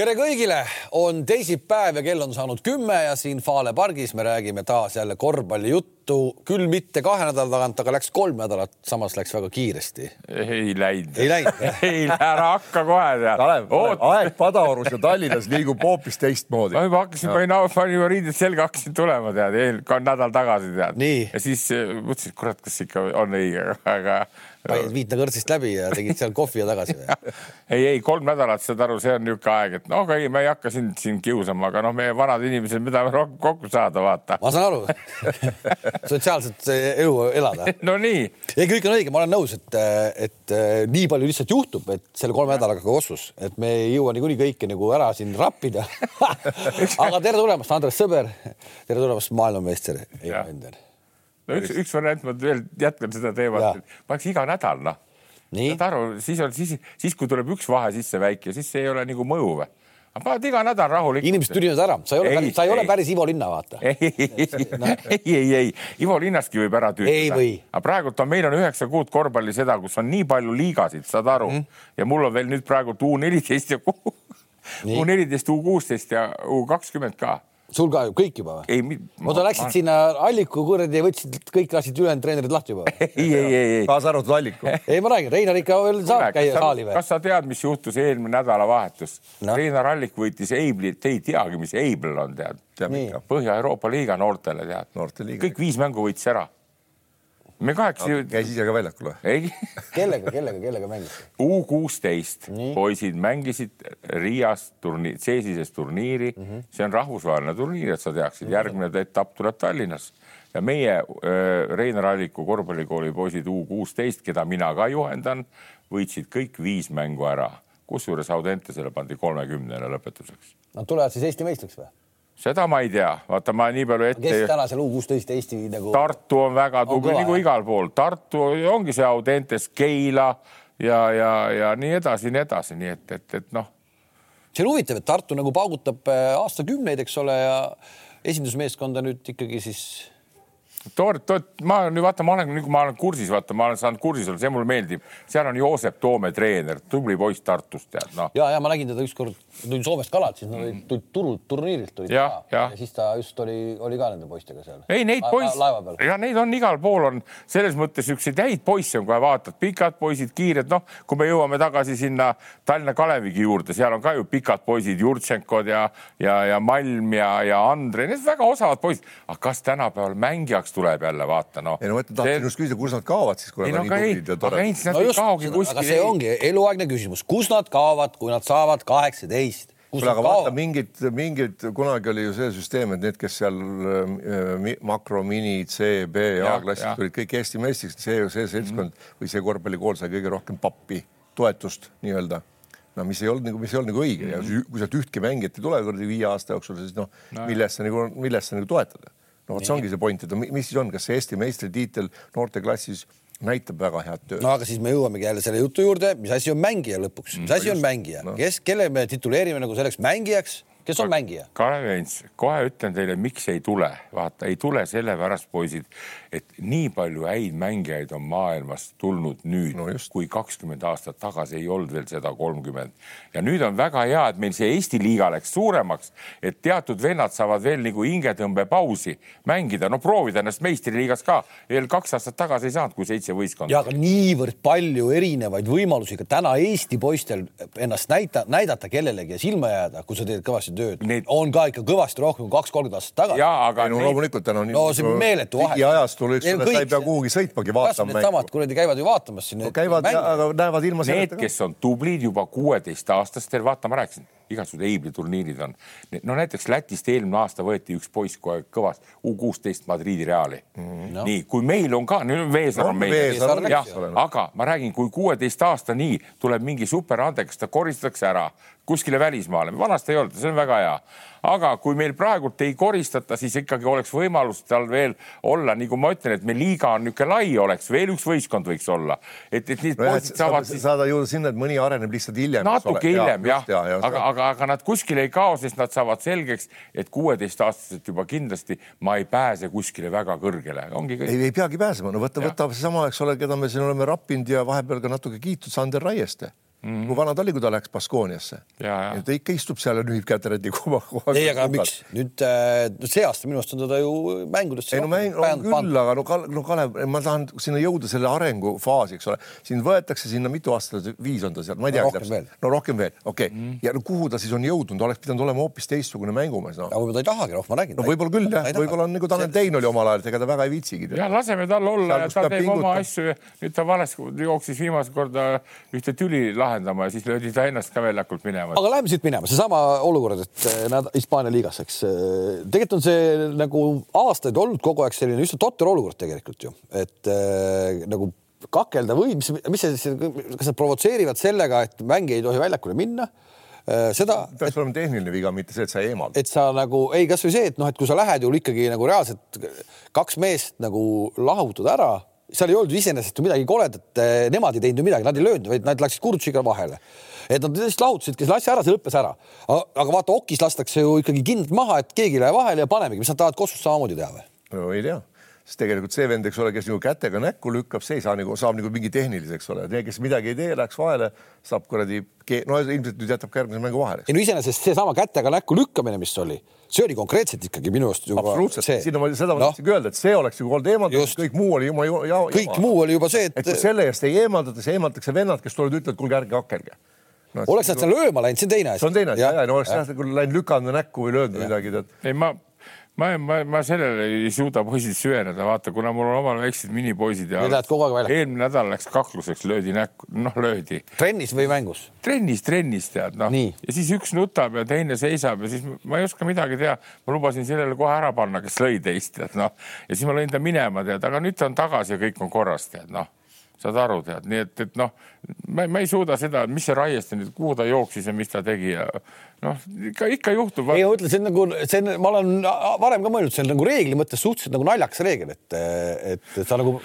tere kõigile, on teisipäev ja kell on saanud kümme ja siin Fale pargis me räägime taas jälle korvpallijuttu, küll mitte kahe nädala tagant, aga läks kolm nädalat, samas läks väga kiiresti. ei läinud. ei läinud ei, ära hakka kohe tead. Aeg Padaorus ja Tallinnas liigub hoopis teistmoodi. ma juba hakkasin, panin, panin juba riided selga, hakkasin tulema tead, eel-, nädal tagasi tead. ja siis äh, mõtlesin, et kurat, kas ikka on õige, aga panid Viitna kõrtsist läbi ja tegid seal kohvi ja tagasi või? ei, ei kolm nädalat, saad aru, see on niisugune aeg, et noh, ei, me ei hakka sind siin kiusama, aga noh, meie vanad inimesed, mida me rohkem kokku saada, vaata. ma saan aru sotsiaalset elu elada. no nii. ei, kõik on õige, ma olen nõus, et, et nii palju lihtsalt juhtub, et selle kolme nädalaga ka otsus, et me ei jõua niikuinii kõike nagu ära siin rappida aga tere tulemast, Andres Sõber. tere tulemast, maailmameister Eino Ender no üks, üks variant, ma veel jätkan seda teemat, paneks iga nädal, noh. saad aru, siis on, siis, siis kui tuleb üks vahe sisse väike, siis see ei ole nagu mõjuv aga paned iga nädal rahulikult. inimesed tüdinevad ära, sa ei ole sa ei, ei ole päris Ivo Linna, vaata. ei, ei, ei, ei, Ivo Linnastki võib ära tüütada. aga praegult on, meil on üheksa kuud korvpalli seda, kus on nii palju liigasid, saad aru mm, -hmm. ja mul on veel nüüd praegult U neliteist ja U neliteist, U kuusteist ja U kakskümmend ka sul ka ju kõik juba või? ei, oota, läksid ma... sinna Alliku kuradi ja võtsid kõik, lasid ülejäänud treenerid lahti juba ei, ei, ei, ei. kaasa arvatud Alliku ei, ma räägin, Reinar ikka veel saab Kuule, käia saali või? kas sa tead, mis juhtus eelmine nädalavahetus no.? Reinar Allik võitis Eibli, te ei teagi, mis Eibl on, tead. Põhja-Euroopa liiga noortele, tead. kõik viis mängu võitis ära me kaheksa no,. käis ise ka väljakul või? ei kellega, kellega, kellega mängis? U kuusteist poisid mängisid Riias turniir, C-sises turniiri mm. -hmm. see on rahvusvaheline turniir, et sa teaksid mm, -hmm. järgmine etapp tuleb Tallinnas ja meie äh, Reinar Alliku korvpallikooli poisid U kuusteist, keda mina ka juhendan, võitsid kõik viis mängu ära, kusjuures Audentesele pandi kolmekümnene lõpetuseks. Nad tulevad siis Eesti meistriks või? Seda ma ei tea, vaata, ma nii palju ette. kes tänasel U kuusteist Eesti nagu. Tartu on väga tubli nagu igal pool, Tartu ongi see Audentes, Keila ja, ja, ja nii edasi, nii edasi, nii et, et, et noh. see on huvitav, et Tartu nagu paugutab äh, aastakümneid, eks ole, ja esindusmeeskonda nüüd ikkagi siis Toort, toort, ma olen, vaata, ma olen, ma olen kursis, vaata, ma olen saanud kursis olla, see mulle meeldib. seal on Joosep Toome treener, tubli poiss Tartust, tead, noh. ja, ja ma nägin teda ükskord, tulin Soomest kalad, siis nad olid, tulid turult, turniirilt tulid ja, ja. ja siis ta just oli, oli ka nende poistega seal. ei, neid poisse, ja neid on igal pool on selles mõttes siukseid häid poisse on, kohe vaatad, pikad poisid, kiired, noh, kui me jõuame tagasi sinna Tallinna Kalevigi juurde, seal on ka ju pikad poisid, Jurtšenkod ja, ja, ja Malm ja, ja Andre, need väga osavad poisid, aga kas tänapäeval mängijaks korraks tuleb jälle vaata noh. ei no ma tahtsin just küsida, kus nad kaovad siis, kui nad on nii tublid ja toredad. no just, aga see ongi eluaegne küsimus, kus nad kaovad, kui nad saavad kaheksateist kuule, aga vaata mingid, mingid, kunagi oli ju see süsteem, et need, kes seal äh, makro, mini, C, B ja A-klassis tulid kõik Eesti meistriks, see, see seltskond mm -hmm. või see korvpallikool sai kõige rohkem pappi, toetust nii-öelda no mis ei olnud nagu, mis ei olnud nagu õige mm -hmm. ja kui sealt ühtki mängijat ei tule kuradi viie aasta jooksul, siis noh no, millest sa nagu, millest sa nagu toetada no vot, see ongi see point, et mis siis on, kas see Eesti meistritiitel noorteklassis näitab väga head tööd. no aga siis me jõuamegi jälle selle jutu juurde, mis asi on mängija lõpuks, mis asi on mängija no., kes, kelle me tituleerime nagu selleks mängijaks kes on mängija? Kalev Jens, kohe ütlen teile, miks ei tule. vaata, ei tule sellepärast, poisid, et nii palju häid mängijaid on maailmast tulnud nüüd no, kui kakskümmend aastat tagasi ei olnud veel seda kolmkümmend. ja nüüd on väga hea, et meil see Eesti liiga läks suuremaks, et teatud vennad saavad veel nagu hingetõmbepausi mängida, no proovida ennast meistriliigas ka. veel kaks aastat tagasi ei saanud, kui seitse võistkonda. ja aga niivõrd palju erinevaid võimalusi ka täna Eesti poistel ennast näita, näidata kellelegi ja silma jääda, kui sa teed kõvasti tööd need... on ka ikka kõvasti rohkem kui kaks-kolmkümmend aastat tagasi. ja aga no, neid... loomulikult täna on. no see on meeletu vahe. ajastul, eks ole, sa ei pea kuhugi sõitmagi vaatama. needsamad kuradi käivad ju vaatamas siin no,. käivad, aga näevad ilma selleta. Need, kes on tublid juba kuueteistaastastel, vaata, ma rääkisin igasugused Eibli turniirid on. no näiteks Lätist eelmine aasta võeti üks poiss kohe kõvasti U kuusteist Madridi Reali mm. No. nii, kui meil on ka, nüüd on Veesaar on meil, jah, aga ma räägin, kui kuueteist aasta nii tuleb mingi superandekas, ta koristatakse ära kuskile välismaale, vanasti ei olnud, see on väga hea. Aga kui meil praegult ei koristata, siis ikkagi oleks võimalus tal veel olla, nagu ma ütlen, et meil liiga on niisugune lai oleks, veel üks võistkond võiks olla, et, et need no, poisid saavad siis.... saada jõuda sinna, et mõni areneb lihtsalt hiljem. natuke hiljem jah. ja, ja, aga, aga, aga nad kuskile ei kao, sest nad saavad selgeks, et kuueteistaastaselt juba kindlasti ma ei pääse kuskile väga kõrgele, ongi kõik. ei, ei peagi pääsema, no võta, võta seesama, eks ole, keda me siin oleme rappinud ja vahepeal ka natuke kiitud, Sander Raieste mm. kui vana ta oli, kui ta läks Baskooniasse. ta ikka istub seal ja nühib käteräti koha koha. ei, aga miks nüüd äh, see aasta minu arust on teda ju mängudesse. ei no mäng on küll, aga no Kalev, no Kalev, ma tahan sinna jõuda selle arengufaasi, eks ole. sind võetakse sinna mitu aastat, viis on ta seal, ma ei tea no, täpselt. no rohkem veel, okei okay. mm.. ja no kuhu ta siis on jõudnud, oleks pidanud olema hoopis teistsugune mängumees no.. aga võib-olla ta ei tahagi, noh, ma räägin. no võib-olla küll jah, võib-olla on nagu Tanel Tein oli omal ajal, ega ta väga ei viitsigi. ja laseme tal olla ja ta teeb oma asju ja nüüd ta valesti jooksis viimast korda ühte tüli lahendama ja siis löödi ta ennast ka väljakult minema. aga läheme siit minema, seesama olukord, et eh, nad Hispaania liigas, eks eh, tegelikult on see nagu aastaid olnud kogu aeg selline üsna totter olukord tegelikult ju, et äh, nagu kakelda või mis, mis see, kas nad provotseerivad sellega, et mängija ei tohi väljakule minna seda. peaks olema tehniline viga, mitte see, et sa eemaldad. et sa nagu ei, kasvõi see, et noh, et kui sa lähed ju ikkagi nagu reaalselt kaks meest nagu lahutad ära seal ei olnud iseenesest ju midagi koledat, nemad ei teinud ju midagi, nad ei löönud, vaid nad läksid Kurtšiga vahele. et nad lihtsalt lahutasidki selle asja ära, see lõppes ära. aga vaata, okis lastakse ju ikkagi kindlalt maha, et keegi ei lähe vahele ja panemegi, mis nad tahavad Kossust samamoodi teha või? no ei tea sest tegelikult see vend, eks ole, kes nagu kätega näkku lükkab, see ei saa nagu, saab nagu mingi tehnilise, eks ole, kes midagi ei tee, läheks vahele, saab kuradi, no ilmselt nüüd jätab ka järgmise mängu vahele. ei no iseenesest seesama kätega näkku lükkamine, mis oli, see oli konkreetselt ikkagi minu arust juba. absoluutselt, sinna ma seda ma no. tahtsingi öelda, et see oleks ju olnud eemaldatud, kõik muu oli juma, juma. kõik juma. muu oli juba see, et. et kui selle eest ei eemaldata, siis eemaldatakse vennad, kes tulevad, ütlevad, kuulge, ärge hakelge no,. oleks nad seal lööma läinud, see on teine asi. see on teine asi ja, ja, no oleks jah nagu läinud lükanud näkku või löönud midagi, tead. ei, ma ma, ma, ma sellele ei suuda poisid süveneda, vaata, kuna mul on omal väiksed minipoisid ja eelmine nädal läks kakluseks, löödi näkku, noh, löödi. trennis või mängus? trennis, trennis tead, noh. ja siis üks nutab ja teine seisab ja siis ma ei oska midagi teha. ma lubasin sellele kohe ära panna, kes lõi teist, tead, noh. ja siis ma lõin ta minema, tead, aga nüüd ta on tagasi ja kõik on korras, tead, noh saad aru, tead, nii et, et noh, ma, ma ei suuda seda, mis see Raieste nüüd, kuhu ta jooksis ja mis ta tegi ja noh, ikka, ikka juhtub. ei, ma ütlen, see on nagu, see on, ma olen varem ka mõelnud, see on nagu reegli mõttes suhteliselt nagu naljakas reegel, et, et sa nagu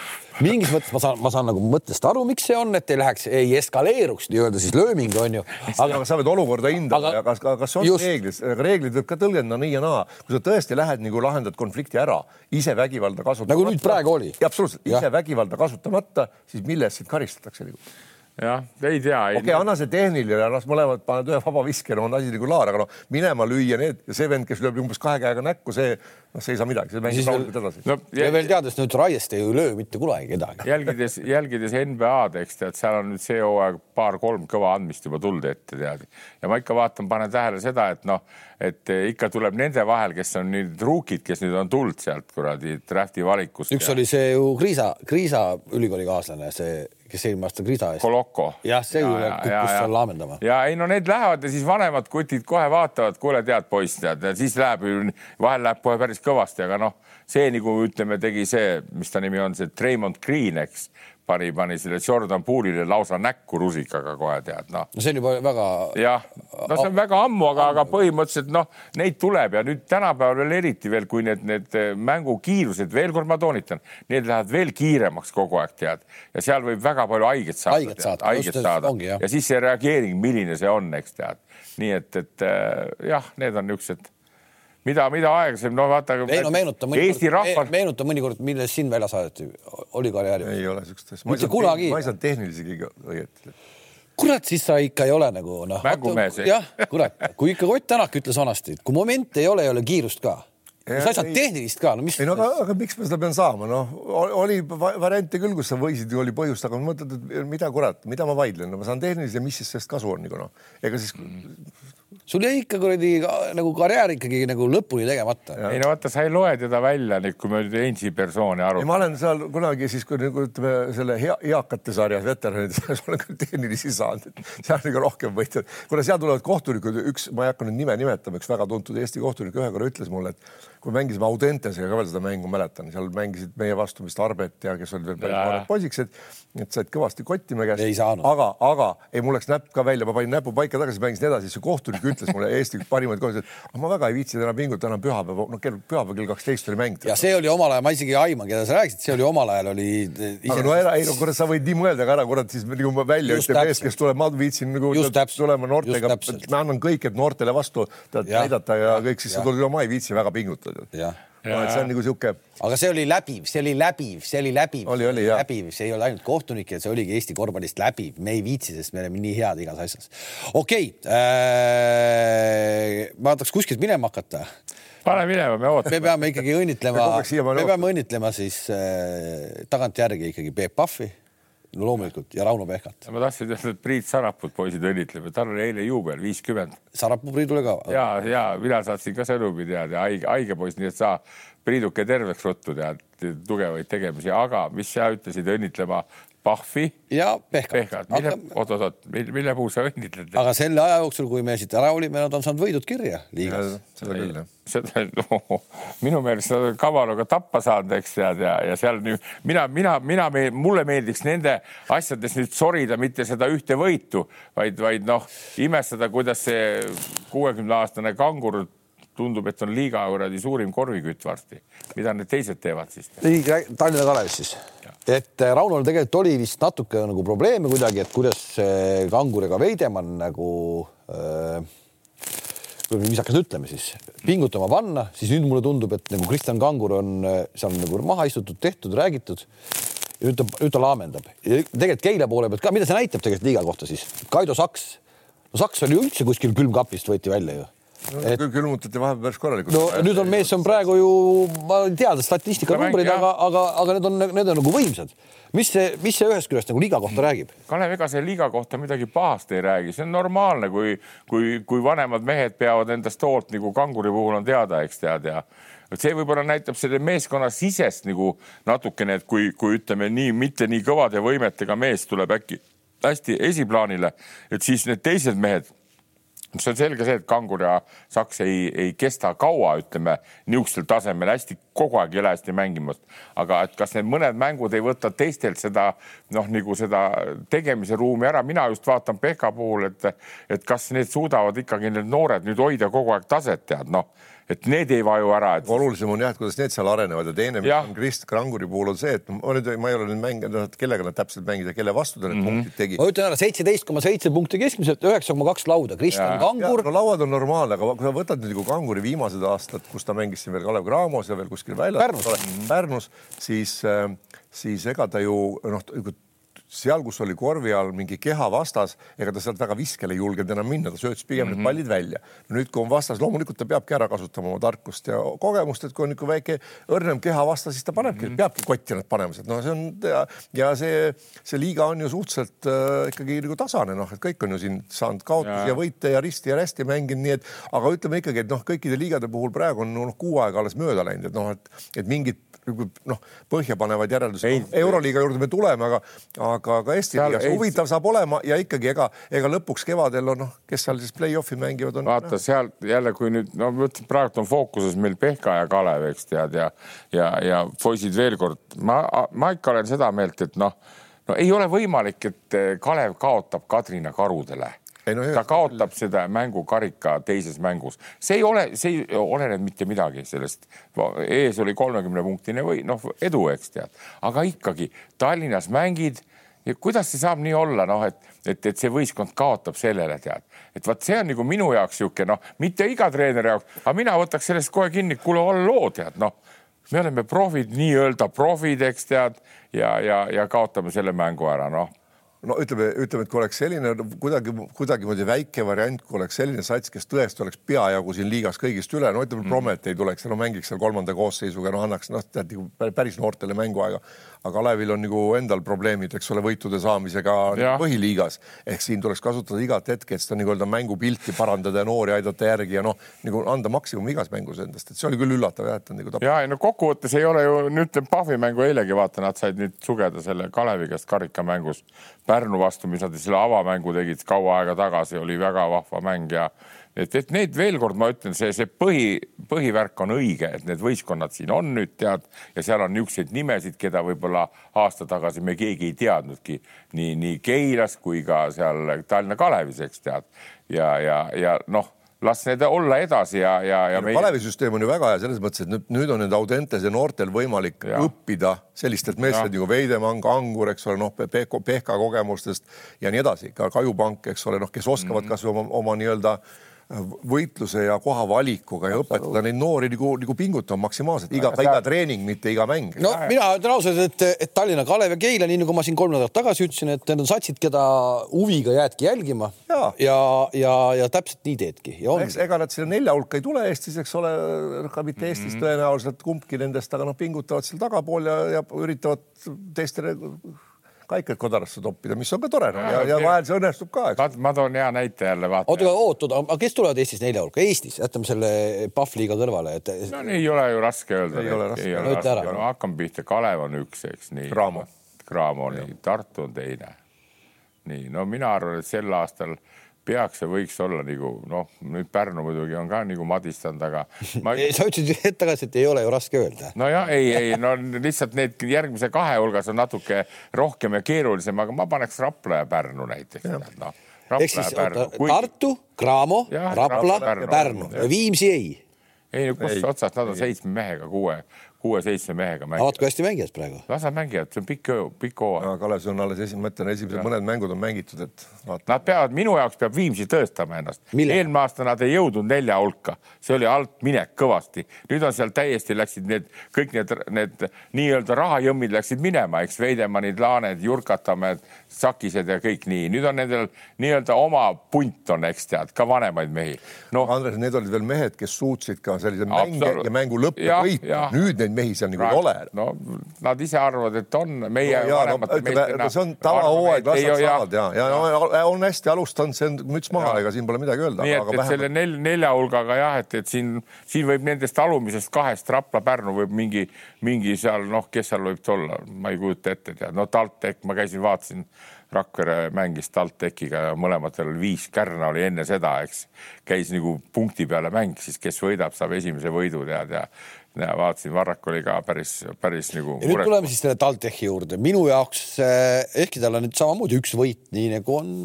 mingis mõttes ma saan, ma saan nagu mõttest aru, miks see on, et ei läheks, ei eskaleeruks nii-öelda siis lööming on ju. aga sa pead olukorda hindama ja kas, kas on just... reeglis, reeglid võib ka tõlgendada nii ja naa. kui sa tõesti lähed nagu lahendad konflikti ära, ise vägivalda kasutamata. nagu nüüd praegu oli. absoluutselt, ise vägivalda kasutamata, siis mille eest sind karistatakse nagu jah, ei tea. okei okay,, anna see tehniline, las mõlemad panevad ühe vaba viske, no on asi nagu laar, aga noh, minema lüüa need ja see vend, kes lööb umbes kahe käega näkku, see, noh, see ei saa midagi, see mängib rahulikult edasi. no ja veel teades nüüd Raiest ei löö mitte kunagi kedagi. jälgides, jälgides NBA-d, eks tead, seal on nüüd see hooaeg paar-kolm kõva andmist juba tulnud ette tead. ja ma ikka vaatan, panen tähele seda, et noh, et ikka tuleb nende vahel, kes on nüüd ruukid, kes nüüd on tulnud sealt kuradi draft'i valikust. üks ja... oli see ju Kriisa, Kriisa ülikoolikaaslane, see kes eelmine aasta Krisa eest. Koloko. jah, see ju kukkus seal laamendama. ja ei no need lähevad ja siis vanemad kutid kohe vaatavad, kuule, tead poiss, tead, siis läheb ju, vahel läheb kohe päris kõvasti, aga noh, see nagu ütleme, tegi see, mis ta nimi on, see Treimond Green, eks pani, pani selle Jordan Poole'ile lausa näkku rusikaga kohe tead noh. no see on juba väga. jah, no see on väga ammu, aga, aga põhimõtteliselt noh, neid tuleb ja nüüd tänapäeval veel eriti veel, kui need, need mängukiirused, veel kord ma toonitan, need lähevad veel kiiremaks kogu aeg tead ja seal võib väga palju haiget saada. haiget saada, haiget saada. ja siis see reageering, milline see on, eks tead, nii et, et jah, need on niisugused mida, mida aeglasem, no vaata. ei no meenuta mõnikord, rahvas... meenuta mõnikord, millest sind välja saadeti, oli karjääri. ei ole siukest asja. mitte kunagi. ma ei saanud tehnilisi kõige õieti. kurat, siis sa ikka ei ole nagu noh. mängumees. jah, kurat, kui ikka Ott Tänak ütles vanasti, et kui momente ei ole, ei ole kiirust ka Ja, sa ei saanud tehnilist ka, no mis. ei no aga, aga miks ma seda pean saama, noh, oli variante küll, kus sa võisid ju oli põhjust, aga ma mõtlen, et mida kurat, mida ma vaidlen no,, ma saan tehnilist ja mis siis sellest kasu on nagu noh, ega siis sul jäi ikka kuradi nagu karjäär ikkagi nagu lõpuni tegemata. ei no vaata, sa ei loe teda välja nüüd, kui me nüüd Ainsi persooni arutame. ma olen seal kunagi siis, kui nagu ütleme selle hea, eakate sarjas veteranide sarjas olen küll tehnilisi saanud, et seal on ikka rohkem võitjad. kuna seal tulevad kohtunikud, üks, ma ei hakka nüüd nime nimetama, üks väga tuntud Eesti kohtunik ühe korra ütles mulle, et kui mängisime Audentesega ka veel seda mängu, mäletan, seal mängisid meie vastu vist Arbet ja kes olid veel päris noored poisikesed, et said kõvasti kotti me käest. aga, aga ei, mul läks näpp ka välja, ma panin näpu paika tagasi, mängisin edasi, siis see kohtunik ütles mulle Eesti üks parimaid kohtusid, et ma väga ei viitsi täna pingutada, täna pühapäev, no kell pühapäev kell kaksteist oli mäng. ja see oli omal ajal, ma isegi ei aima, keda sa rääkisid, see oli omal ajal oli. aga no ära, ei no kurat, sa võid nii mõelda ka ära, kurat, siis nagu välja ütleb mees, kes tuleb, ma viitsin nagu tulema noortega, ma annan kõik, et noortele vastu näidata ja kõik, siis sa tuled, ma ei viitsi väga pingutada tead. jah, see on nagu sihuke, aga see oli läbiv, see oli läbiv, see oli läbiv, Oli, oli, jah. läbiv, see ei olnud ainult kohtunike, see oligi Eesti korvpallist läbiv, me ei viitsi, sest me oleme nii head igas asjas. okei äh,, ma tahaks kuskilt minema hakata pane minema, me me ootame. peame ikkagi õnnitlema Me me peame õnnitlema siis äh, tagantjärgi ikkagi Peep Pahvi, no loomulikult ja Rauno Pehkat. ma tahtsin öelda, et Priit Saraput poisid õnnitleme, tal oli eile juubel viiskümmend Sarapuu Priidule ka. ja, ja mina saatsin ka sõnumi tead ja haige, haige poiss, nii et sa Priiduke terveks ruttu tead, tugevaid tegemisi, aga mis sa ütlesid õnnitlema Pahvi, ja Pehkat Pehkat, mille aga,, oot-oot-oot, mille puhul sa õnnitled? aga selle aja jooksul, kui me siit ära olime, nad on saanud võidud kirja liigas. seda küll jah. seda no, minu meelest nad on Kavaroga tappa saanud, eks tead ja, ja seal nüüd mina, mina, mina, mulle meeldiks nende asjades nüüd sorida, mitte seda ühte võitu, vaid, vaid noh, imestada, kuidas see kuuekümne aastane kangur tundub, et on liiga kuradi suurim korvikütt varsti. mida need teised teevad siis? nii, Tallinna Kalevis siis, et äh, Raunol tegelikult oli vist natuke nagu probleeme kuidagi, et kuidas see Kangur ega Veidemann nagu äh,, mis hakkas ütlema siis, pingutama panna, siis nüüd mulle tundub, et nagu Kristjan Kangur on äh, seal nagu maha istutud, tehtud, räägitud. nüüd ta, nüüd ta laamendab tegelikult Keila poole pealt ka, mida see näitab tegelikult liiga kohta siis, Kaido Saks, no Saks oli üldse kuskil külmkapist võeti välja ju et... küll külmutati vahepeal päris korralikult. no nüüd on mees on praegu ju, ma ei tea statistika jah. aga, aga, aga need on, need on nagu võimsad. mis see, mis see ühest küljest nagu liiga kohta räägib? Kalev, ega see liiga kohta midagi pahast ei räägi, see on normaalne, kui, kui, kui vanemad mehed peavad endast hoolt nagu kanguri puhul on teada, eks tead ja et see võib-olla näitab selle meeskonna sisest nagu natukene, et kui, kui ütleme nii, mitte nii kõvade võimetega mees tuleb äkki hästi esiplaanile, et siis need teised mehed see on selge see, et Kangur ja Saks ei, ei kesta kaua, ütleme niisugusel tasemel hästi kogu aeg ei ole hästi mängimas. aga et kas need mõned mängud ei võta teistelt seda noh, nagu seda tegemise ruumi ära, mina just vaatan Pehka puhul, et, et kas need suudavad ikkagi need noored nüüd hoida kogu aeg taset, tead noh, et need ei vaju ära, et olulisem on jah, et kuidas need seal arenevad ja teine, mis on Krist Kranguri puhul on see, et ma nüüd, ma ei ole nüüd mänginud, kellega nad täpselt mängisid ja kelle vastu ta need mm -hmm. punktid tegi. ma ütlen ära seitseteist koma seitse punkti keskmiselt, üheksa koma kaks lauda, Kristjan. Kangur. no lauad on normaalne, aga kui sa võtad nüüd nagu Kanguri viimased aastad, kus ta mängis siin veel Kalev Cramos ja veel kuskil väljas, Pärnus. Pärnus, siis, siis ega ta ju noh, seal, kus oli korvi all mingi keha vastas, ega ta sealt väga viskele ei julgenud enam minna, ta söötis pigem mm -hmm. need pallid välja. nüüd, kui on vastas, loomulikult ta peabki ära kasutama oma tarkust ja kogemust, et kui on niisugune väike õrnem keha vastas, siis ta panebki mm, -hmm. peabki kotti nad panema, sest noh, see on ja, ja see, see liiga on ju suhteliselt äh, ikkagi nagu tasane, noh, et kõik on ju siin saanud kaotusi ja, Ja. võite ja risti ja rästi mänginud, nii et aga ütleme ikkagi, et noh, kõikide liigade puhul praegu on noh, kuu aega alles mööda läinud, et noh, et, et mingid nagu, noh, põhjapanevad järeldused Ei-, euroliiga juurde me tuleme, aga, aga ka Eesti Seal liigas. Huvitav saab olema ja ikkagi ega, ega lõpuks kevadel on noh, kes seal siis play-off'i mängivad, on vaata sealt jälle, kui nüüd no ma ütlen, praegu on fookuses meil Pehka ja Kalev, eks tead ja, ja, ja poisid veel kord, ma, ma ikka olen seda meelt, et noh, no ei ole võimalik, et eh, Kalev kaotab Kadrina karudele. Ei no ta kaotab seda mängukarika teises mängus, see ei ole, see ei olene mitte midagi sellest. ees oli kolmekümne punktine või noh, edu, eks tead, aga ikkagi Tallinnas mängid ja kuidas see saab nii olla, noh, et, et, et see võistkond kaotab sellele tead, et vot see on nagu minu jaoks niisugune noh, mitte iga treeneri jaoks, aga mina võtaks sellest kohe kinni, kuule, ole loo tead, noh, me oleme profid, nii-öelda profid, eks tead ja, ja, ja kaotame selle mängu ära, noh no ütleme, ütleme, et kui oleks selline kuidagi, kuidagimoodi väike variant, kui oleks selline sats, kes tõesti oleks peajagu siin liigas kõigist üle, no ütleme mm., Promet ei tuleks, no mängiks seal kolmanda koosseisuga, no annaks noh, tead nagu päris noortele mänguaega. aga Kalevil on nagu endal probleemid, eks ole, võitude saamisega põhiliigas ehk siin tuleks kasutada igat hetke, et seda nii-öelda mängupilti parandada ja noori aidata järgi ja noh, nagu anda maksimum igas mängus endast, et see oli küll üllatav jah, et ta nagu tap- ja ei no kokkuvõttes ei ole ju nüüd Pahvi mängu eilegi vaata, nad said nüüd sugeda selle Kalevi käest karikamängus Pärnu vastu, mis nad selle avamängu tegid kaua aega tagasi, oli väga vahva mäng ja et, et need veel kord ma ütlen, see, see põhi, põhivärk on õige, et need võistkonnad siin on nüüd tead ja seal on niisuguseid nimesid, keda võib-olla aasta tagasi me keegi ei teadnudki. Nii, nii Keilas kui ka seal Tallinna Kalevis, eks tead. Ja, ja, ja noh, las need olla edasi ja, ja, ja no,. Kalevi süsteem on ju väga hea selles mõttes, et nüüd, nüüd on nüüd Audentese noortel võimalik Ja. õppida sellistelt meestelt nagu Veidemann, Kangur, eks ole, noh, Pehko, Pehka kogemustest ja nii edasi, ka Kajupank, eks ole, noh, kes oskavad mm -hmm. kasvõi oma, oma nii-öelda võitluse ja koha valikuga ja õpetada neid noori nagu, nagu pingutama maksimaalselt iga, iga treening, mitte iga mäng. no mina ütlen ausalt, et, et Tallinna Kalev ja Keila, nii nagu ma siin kolm nädalat tagasi ütlesin, et need on satsid, keda huviga jäädki jälgima ja, ja, ja, ja täpselt nii teedki. ega nad sinna nelja hulka ei tule Eestis, eks ole, ka mitte Eestis mm -hmm. tõenäoliselt kumbki nendest, aga noh, pingutavad seal tagapool ja, ja üritavad teistele kaikaid kodarasse toppida, mis on ka tore ja, ja vahel see õnnestub ka. ma toon hea näite jälle. oota, oot, oot, aga kes tulevad Eestis nelja hulka? Eestis, jätame selle Pahvliiga kõrvale, et. no ei ole ju raske öelda. ei ole raske. No, no hakkame pihta, Kalev on üks, eks nii. Graamo. Graamo, nii, Tartu on teine. nii, no mina arvan, et sel aastal peaks ja võiks olla nagu noh, nüüd Pärnu muidugi on ka nagu madistanud, aga ma... sa ütlesid hetk tagasi, et ei ole ju raske öelda. nojah, ei, ei no lihtsalt need järgmise kahe hulgas on natuke rohkem ja keerulisem, aga ma paneks Rapla ja Pärnu näiteks. No, ehk siis oota, Kui... Tartu, Graamo, Rapla, Pärnu, Pärnu ja Viimsi ei. ei no kust otsast, nad on seitsme mehega kuue, kuue-seitsme mehega mängivad. vaat kui hästi mängivad praegu. las nad mängivad, see on pikk, pikk hooaeg. Kalev, see on alles esimene, ma ütlen, esimesed ja. mõned mängud on mängitud, et vaata. Nad peavad, minu jaoks peab Viimsi tõestama ennast. eelmine aasta nad ei jõudnud nelja hulka, see oli altminek kõvasti. nüüd on seal täiesti läksid need kõik need, need nii-öelda rahajõmmid läksid minema, eks Veidemannid, Laaned, Jurkatamäed, Sakised ja kõik nii. nüüd on nendel nii-öelda oma punt on, eks tead, ka vanemaid mehi no.. Andres, need olid veel mehed, kes suutsid ka sellise mänge ja mängu lõppe võita. nüüd neid mehi seal nagu ei ole. no nad ise arvavad, et on meie no, vanemate no, meestena. see on tavahooaeg, las nad saavad ja, ja, ja on hästi alustanud, see on müts maha, ega siin pole midagi öelda. nii et, et selle nel, nelja hulgaga jah, et, et siin, siin võib nendest alumisest kahest Rapla-Pärnu võib mingi, mingi seal noh, kes seal võib olla, ma ei kujuta ette, tead, no TalTech, ma käisin, vaatasin Rakvere mängis TalTechiga ja mõlematel oli viis, Kärna oli enne seda, eks, käis nagu punkti peale mäng, siis kes võidab, saab esimese võidu tead ja ja vaatasin, Varrak oli ka päris, päris nagu. ja nüüd tuleme siis selle TalTechi juurde, minu jaoks ehkki tal on nüüd samamoodi üks võit, nii nagu on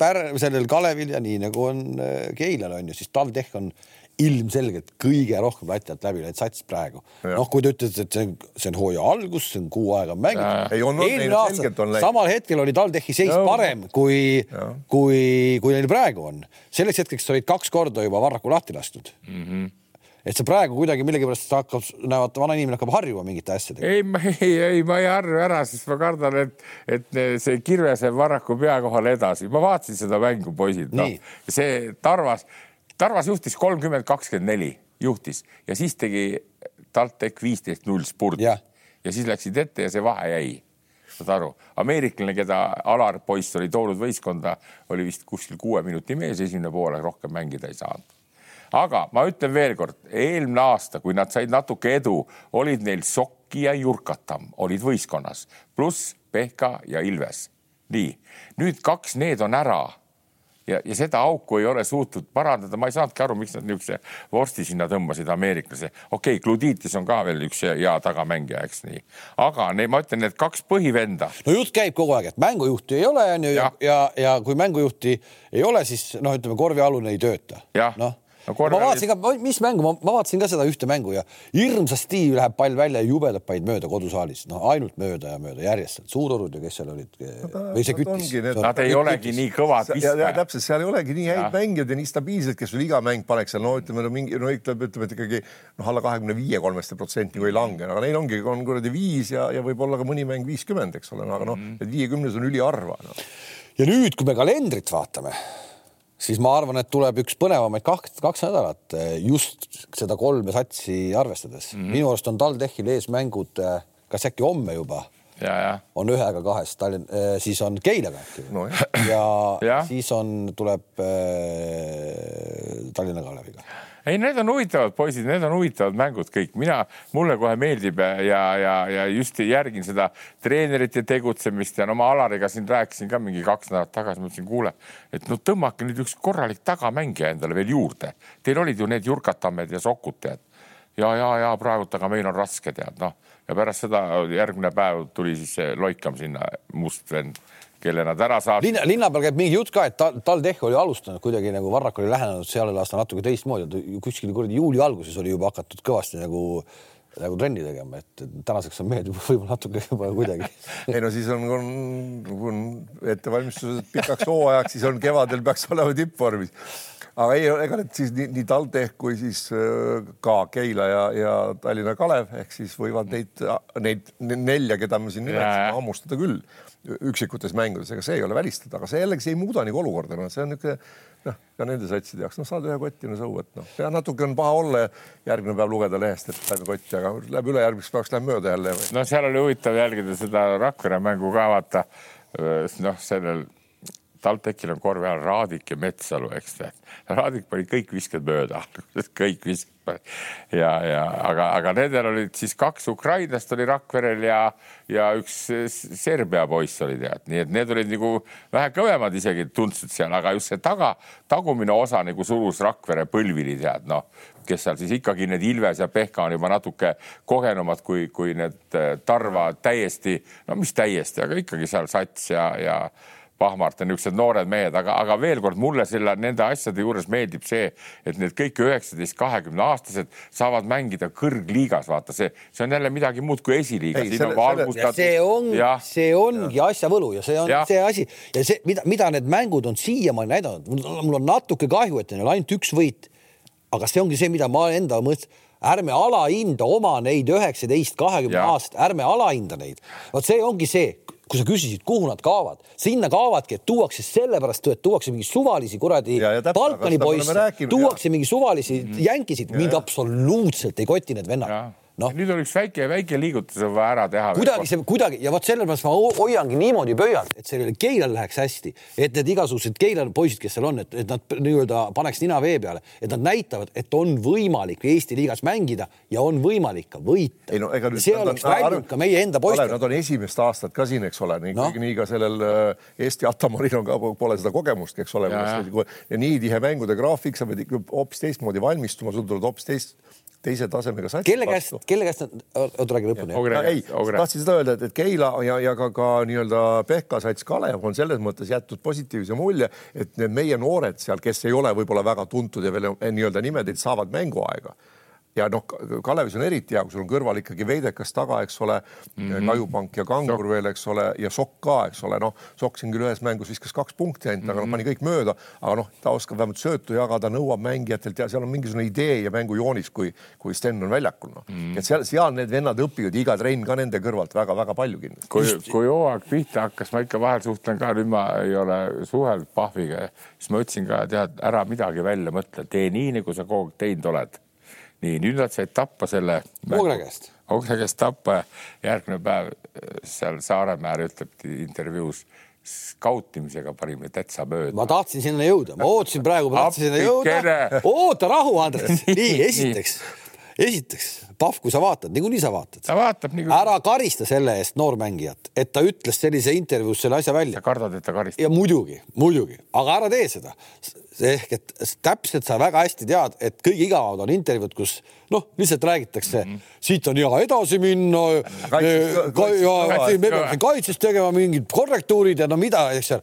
Pär-, sellel Kalevil ja nii nagu on äh, Keilal on ju, siis TalTech on ilmselgelt kõige rohkem lati alt läbi läinud sats praegu. noh, kui te ütlete, et see on, see on hooaja algus, see on kuu aega mängitud. eelmine aasta samal hetkel oli TalTechi seis no. parem kui, kui, kui neil praegu on. selleks hetkeks olid kaks korda juba Varraku lahti lastud mm. -hmm et see praegu kuidagi millegipärast hakkab, näevad, vana inimene hakkab harjuma mingite asjadega. ei, ma ei, ei, ma ei harju ära, sest ma kardan, et, et see kirves jääb Varraku pea kohale edasi. ma vaatasin seda mängu, poisid, noh, see Tarvas, Tarvas juhtis kolmkümmend, kakskümmend neli, juhtis ja siis tegi TalTech viisteist null spurt ja. ja siis läksid ette ja see vahe jäi saad aru, ameeriklane, keda Alar poiss oli toonud võistkonda, oli vist kuskil kuue minuti mees, esimene poole rohkem mängida ei saanud aga ma ütlen veelkord, eelmine aasta, kui nad said natuke edu, olid neil Sokki ja Jurkatam olid võistkonnas, pluss Pehka ja Ilves. nii, nüüd kaks need on ära ja, ja seda auku ei ole suutnud parandada, ma ei saanudki aru, miks nad niisuguse vorsti sinna tõmbasid, ameeriklase. okei okay,, Gluditis on ka veel üks hea tagamängija, eks nii, aga ne, ma ütlen, need kaks põhivenda. no jutt käib kogu aeg, et mängujuhti ei ole, onju, ja, ja, ja, ja kui mängujuhti ei ole, siis noh, ütleme korvialune ei tööta. noh no, korra... ma vaatasin ka, mis mängu, ma vaatasin ka seda ühte mängu ja hirmsasti läheb pall välja ja jubedalt panid mööda kodusaalis, noh ainult mööda ja mööda järjest, Suurorud ja kes seal olid või see küttis. Nad ei olegi nii kõvad viskajad. täpselt, seal ei olegi nii häid mängijaid ja nii stabiilsed, kes sul iga mäng paneks seal, no ütleme no mingi, no ütleme, ütleme, et ikkagi noh, alla kahekümne viie kolmeste protsenti kui ei lange, aga neil ongi, on kuradi viis ja, ja võib-olla ka mõni mäng viiskümmend, eks ole, aga noh, et viiekümnes on üliharva no.. ja nüüd, kui me kalendrit vaatame siis ma arvan, et tuleb üks põnevamaid kaks, kaks nädalat eh, just seda kolme satsi arvestades mm. -hmm. minu arust on TalTechil ees mängud, eh, kas äkki homme juba? on ühega kahest Tallinn, eh, siis on Keilaga äkki no, ja, ja siis on, tuleb äh, Tallinna Kaleviga ei, need on huvitavad poisid, need on huvitavad mängud kõik, mina, mulle kohe meeldib ja, ja, ja just järgin seda treenerite tegutsemist ja no ma Alariga siin rääkisin ka mingi kaks nädalat tagasi, ma ütlesin, kuule, et no tõmmake nüüd üks korralik tagamängija endale veel juurde. Teil olid ju need Jurkatamed ja Sokud, tead. ja, ja, ja praegult, aga meil on raske, tead, noh. ja pärast seda järgmine päev tuli siis see Loikam sinna, must vend kelle nad ära saavad. linna, linna peal käib mingi jutt ka, et TalTech oli alustanud kuidagi nagu Varrak oli lähenenud sellel aastal natuke teistmoodi, kuskil kuradi juuli alguses oli juba hakatud kõvasti nagu nagu trenni tegema, et tänaseks on mehed juba võib-olla natuke juba kuidagi. ei no siis on, on, on ettevalmistused pikaks hooajaks, siis on kevadel peaks olema tippvormis. aga ei, ega need siis nii, nii TalTech kui siis äh, ka Keila ja, ja Tallinna Kalev ehk siis võivad neid, neid nelja, keda me siin nimetasime, hammustada küll üksikutes mängudes, ega see ei ole välistatud, aga see jällegi see ei muuda nagu olukorda, noh, see on niisugune noh, ka nende satside jaoks, noh, saad ühe kotti, no so what, noh, ja natuke on paha olla ja järgmine päev lugeda lehest, et saime kotti, aga läheb ülejärgmiseks päevaks läheb mööda jälle. no seal oli huvitav jälgida seda Rakvere mängu ka vaata, noh, sellel TalTechil on korvi all Raadik ja Metsalu, eks tead. Raadik pani kõik visked mööda kõik visked ja, ja aga, aga nendel olid siis kaks ukrainlast oli Rakverel ja, ja üks Serbia poiss oli tead, nii et need olid nagu vähe kõvemad isegi tundsid seal, aga just see taga, tagumine osa nagu surus Rakvere põlvili tead, noh, kes seal siis ikkagi need Ilves ja Pehka on juba natuke kogenumad kui, kui need Tarva täiesti, no mis täiesti, aga ikkagi seal sats ja, ja Pahmart ja niisugused noored mehed, aga, aga veel kord mulle selle, nende asjade juures meeldib see, et need kõik üheksateist, kahekümne aastased saavad mängida kõrgliigas, vaata see, see on jälle midagi muud kui esiliiga. see on, see ongi asja võlu ja see on ja. see asi ja see, mida, mida need mängud on siiamaani näidanud, mul on natuke kahju, et neil on ainult üks võit. aga see ongi see, mida ma enda mõttes ärme alahinda oma neid üheksateist, kahekümne aastat, ärme alahinda neid. vot see ongi see, kui sa küsisid, kuhu nad kaovad, sinna kaovadki, et tuuakse sellepärast, et tuuakse mingi suvalisi kuradi Balkani poisse, tuuakse mingi suvalisi mm -hmm. jänkisid, mind absoluutselt ei koti need vennad no.. nüüd on üks väike, väike liigutus on vaja ära teha. kuidagi see, kuidagi ja vot sellepärast ma hoiangi niimoodi pöialt, et sellele Keilal läheks hästi, et need igasugused Keila poisid, kes seal on, et, et nad nii-öelda paneks nina vee peale, et nad näitavad, et on võimalik Eesti liigas mängida ja on võimalik ka võita. No, see oleks väljunud ka meie enda poistel. Nad on esimest aastat ka siin, eks ole, nii no., nii ka sellel äh, Eesti Atamaril on ka, pole seda kogemustki, eks ole. ja, nii tihe mängude graafik, sa pead ikka hoopis teistmoodi valmistuma, sul tuleb hoopis teist teise tasemega sats. kelle käest, kelle käest nad, oota räägi lõpuni. ei, tahtsin seda öelda, et, et Keila ja, ja ka, ka nii-öelda Pehka sats Kalev on selles mõttes jätnud positiivse mulje, et need meie noored seal, kes ei ole võib-olla väga tuntud ja veel nii-öelda nimesid, saavad mänguaega ja noh, Kalevis on eriti hea, kui sul on kõrval ikkagi Veidekas taga, eks ole mm, -hmm. Kajupank ja Kangur veel, eks ole, ja Sokk ka, eks ole, noh, Sokk siin küll ühes mängus viskas kaks punkti ainult mm, -hmm. aga noh, pani kõik mööda, aga noh, ta oskab vähemalt söötu jagada, nõuab mängijatelt ja seal on mingisugune idee ja mängujoonis, kui, kui Sten on väljakul, noh mm -hmm. et seal, seal need vennad õpivad iga trenn ka nende kõrvalt väga-väga palju kindlasti. kui, kui hooaeg pihta hakkas, ma ikka vahel suhtlen ka, nüüd ma ei ole suhelnud Pahviga, siis ma ütlesin ka, tead, ära midagi välja mõtle, tee nii, nagu sa kogu aeg teinud oled nii, nüüd nad said tappa selle. Ogre käest. Ogre käest tappa ja järgmine päev äh, seal Saaremäel ütleb intervjuus skautimisega panime täitsa mööda. ma tahtsin sinna jõuda, ma ootasin praegu, ma tahtsin sinna jõuda. oota rahu, Andres. nii, esiteks, esiteks, Pahv, kui sa vaatad, niikuinii sa vaatad. ta vaatab niikuinii. ära karista selle eest noormängijat, et ta ütles sellise intervjuus selle asja välja. sa kardad, et ta karistab? ja muidugi, muidugi, aga ära tee seda ehk et täpselt sa väga hästi tead, et kõige igavamad on intervjuud, kus noh, lihtsalt räägitakse mm, -hmm. siit on hea edasi minna. ja me peame kaitses tegema mingid korrektuurid ja no mida, eks seal.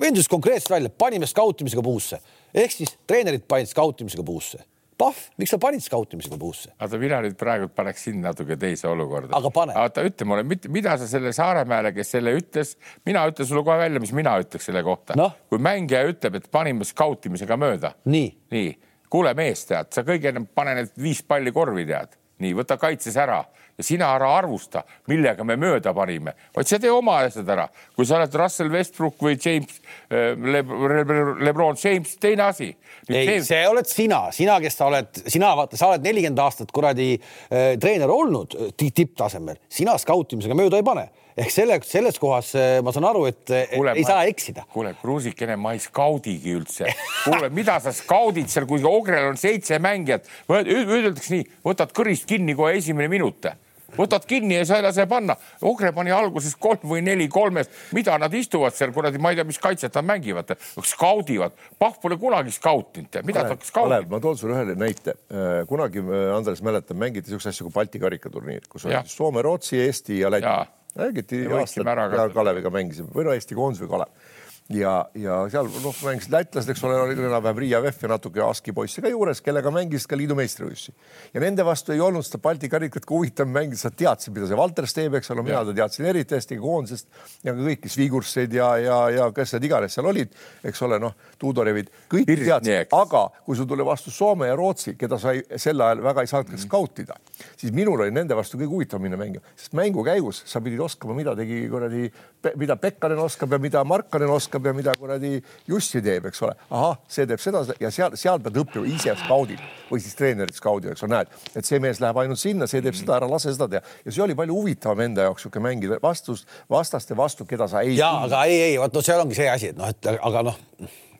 vendus konkreetselt välja, panime skautimisega puusse ehk siis treenerid panid skautimisega puusse Pahv, miks sa panid skautimisega puusse? oota, mina nüüd praegu paneks sind natuke teise olukorda. aga pane. oota, ütle mulle, mida sa selle Saaremäele, kes selle ütles, mina ütlen sulle kohe välja, mis mina ütleks selle kohta no?. kui mängija ütleb, et panime skautimisega mööda. nii, nii., kuule mees, tead, sa kõige enam pane need viis palli korvi, tead, nii võta kaitses ära ja sina ära arvusta, millega me mööda panime, vaid sa tee oma asjad ära. kui sa oled Russell Westbrook või James äh, Le, Le, Lebron James, teine asi. ei James..., see oled sina, sina, kes sa oled, sina vaata, sa oled nelikümmend aastat kuradi äh, treener olnud äh, tipptasemel, sina skautimisega mööda ei pane ehk selle, selles kohas äh, ma saan aru, et kuule, ei ma, saa eksida. kuule, Kruusikene, ma ei skaudigi üldse. kuule, mida sa skaudid seal, kui Ogrel on seitse mängijat, öeldakse nii, võtad kõrist kinni kohe esimene minut võtad kinni ja sa ei lase panna. Ogre pani alguses kolm või neli kolmest, mida nad istuvad seal kuradi, ma ei tea, mis kaitset nad mängivad, skaudivad. Pahv pole kunagi skautinud, mida ta skaudib? ma toon sulle ühe näite. Äh, kunagi, äh, Andres mäletab, mängiti niisuguseid asju kui Balti karikaturniir, kus oli Soome, Rootsi, Eesti ja Läti. Mängiti aastat Kaleviga mängisime. Või no Eesti koondis või Kalev ja, ja seal noh, mängisid lätlased, eks ole, oli enam-vähem Riia VEF ja natuke ASK-i poisse ka juures, kellega mängisid ka liidu meistrivõistlusi. ja nende vastu ei olnud seda Balti karikat ka huvitav mängida, sa teadsid, mida see Valters teeb, eks ole, mina ta teadsin eriti hästi koondisest ja ka kõiki Vigurseid ja, ja, ja kes need iganes seal olid, eks ole, noh, Tudorevid, kõik teadsid, aga kui sul tuli vastu Soome ja Rootsi, keda sa ei, sel ajal väga ei saanud mm -hmm. skautida, siis minul oli nende vastu kõige huvitavam minna mängima, sest mängu käigus sa pidid oskama, mida tegi kuradi, mida Pekkanen oskab ja mida Markanen oskab ja mida kuradi Jussi teeb, eks ole. ahah, see teeb seda ja seal, seal pead õppima ise skaudil või siis treenerit skaudil, eks ole, näed, et see mees läheb ainult sinna, see teeb seda, ära lase seda teha ja see oli palju huvitavam enda jaoks sihuke mängida vastus, vastaste vastu, keda sa ei. ja, aga ei, ei, vot no seal ongi see asi, et noh, et aga noh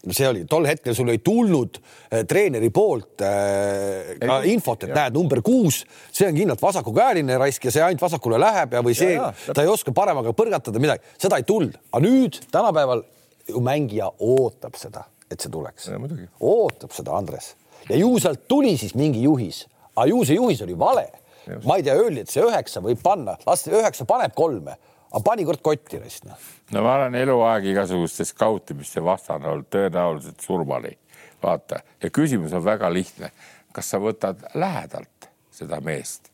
no see oli tol hetkel, sul ei tulnud äh, treeneri poolt äh, ka ei, infot, et jah. näed, number kuus, see on kindlalt vasakukäeline raisk ja see ainult vasakule läheb ja, või see, ta ei oska paremaga põrgatada midagi, seda ei tulnud, aga nüüd tänapäeval ju mängija ootab seda, et see tuleks. ootab seda, Andres ja ju sealt tuli siis mingi juhis, aga ju see juhis oli vale. ma ei tea, öeldi, et see üheksa võib panna, las üheksa paneb kolme aga pani kord kotti raisk noh. no ma olen eluaeg igasuguste skautimiste vastane olnud tõenäoliselt surmani. vaata ja küsimus on väga lihtne. kas sa võtad lähedalt seda meest?